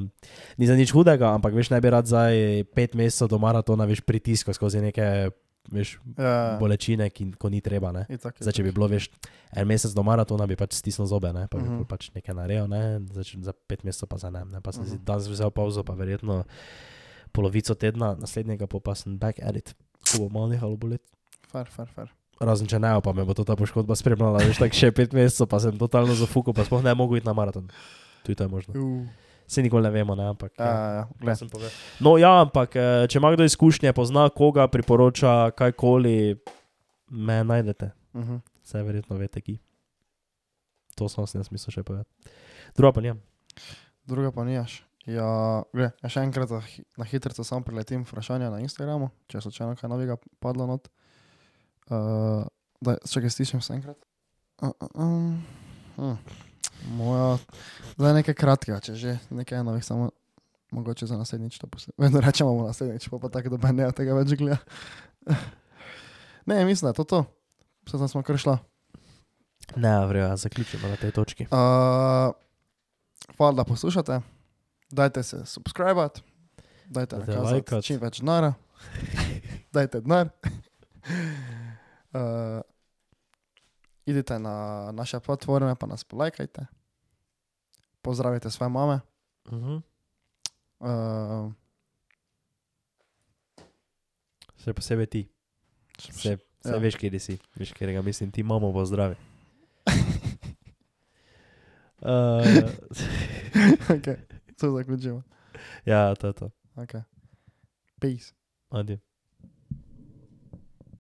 ni za nič hudega, ampak veš, ne bi rad zdaj pet mesecev do maratona, veš, pritiskal skozi neke. Veš,
Ja,
bolečine, ki, ko ni treba. Ne?
itak,
Zdaj, če bi bilo veš, en mesec do maratona, bi pač stisnil zobe, ne? pa bi
Mhm.
uh -huh. pač nekaj naredil, ne? Zdaj, za pet mesecev pa za ne. ne? Pa sem uh -huh.
Mhm.
si danes vzel pauzo, pa verjetno polovico tedna, naslednjega pol pa sem back at it, ko bo malo nehalo boleti.
Far, far, far.
Razen če ne, pa me bo to ta poškodba spremljala, veš, tako še pet mesecev, pa sem totalno zafukal, pa sploh ne mogu iti na maraton. Tudi to je možno.
Uh,
Se nikoli ne vemo, ne? ampak.
ja, ja, ja.
sem povedal. No, ja, ampak eh, če ima kdo izkušnje, pozna koga, priporoča kajkoli, me najdete.
Uh -huh.
Vse verjetno veste, ki. To sem si jaz mislil še povedati. Druga pa nijem.
Druga pa nijaš. Ja, gre, ja še enkrat na hi- na hitro samo preletim vprašanja na Instagramu, če je slučajno kaj novega padlo not. Uh, da, če ga stišem še enkrat. Uh, uh, um, hm. Moja, zdaj nekaj kratkega, če že nekaj novih, samo mogoče za naslednjič to posebej. Vedno rečemo bomo naslednjič, pa pa tako, da ne tega več gleda. ne, mislim, da je to to. Vse smo kar šla.
Ne, vrejo, zaključimo na tej točki.
Uh, hvala, da poslušate. Dajte se subskrbati, dajte
lajkat.
čim več denarja, dajte denar. Uh, idite na naše platforme, pa nas polajkajte. Pozdravite svoje mame,
Uh -huh.
Uh,
Še posebej ti. Se, se
Ja.
veš, kje si, veš, kje ga mislim, ti imamo bo zdravi. uh,
okay. To zaključimo.
ja, to je to.
Okay. Peace.
Adijo.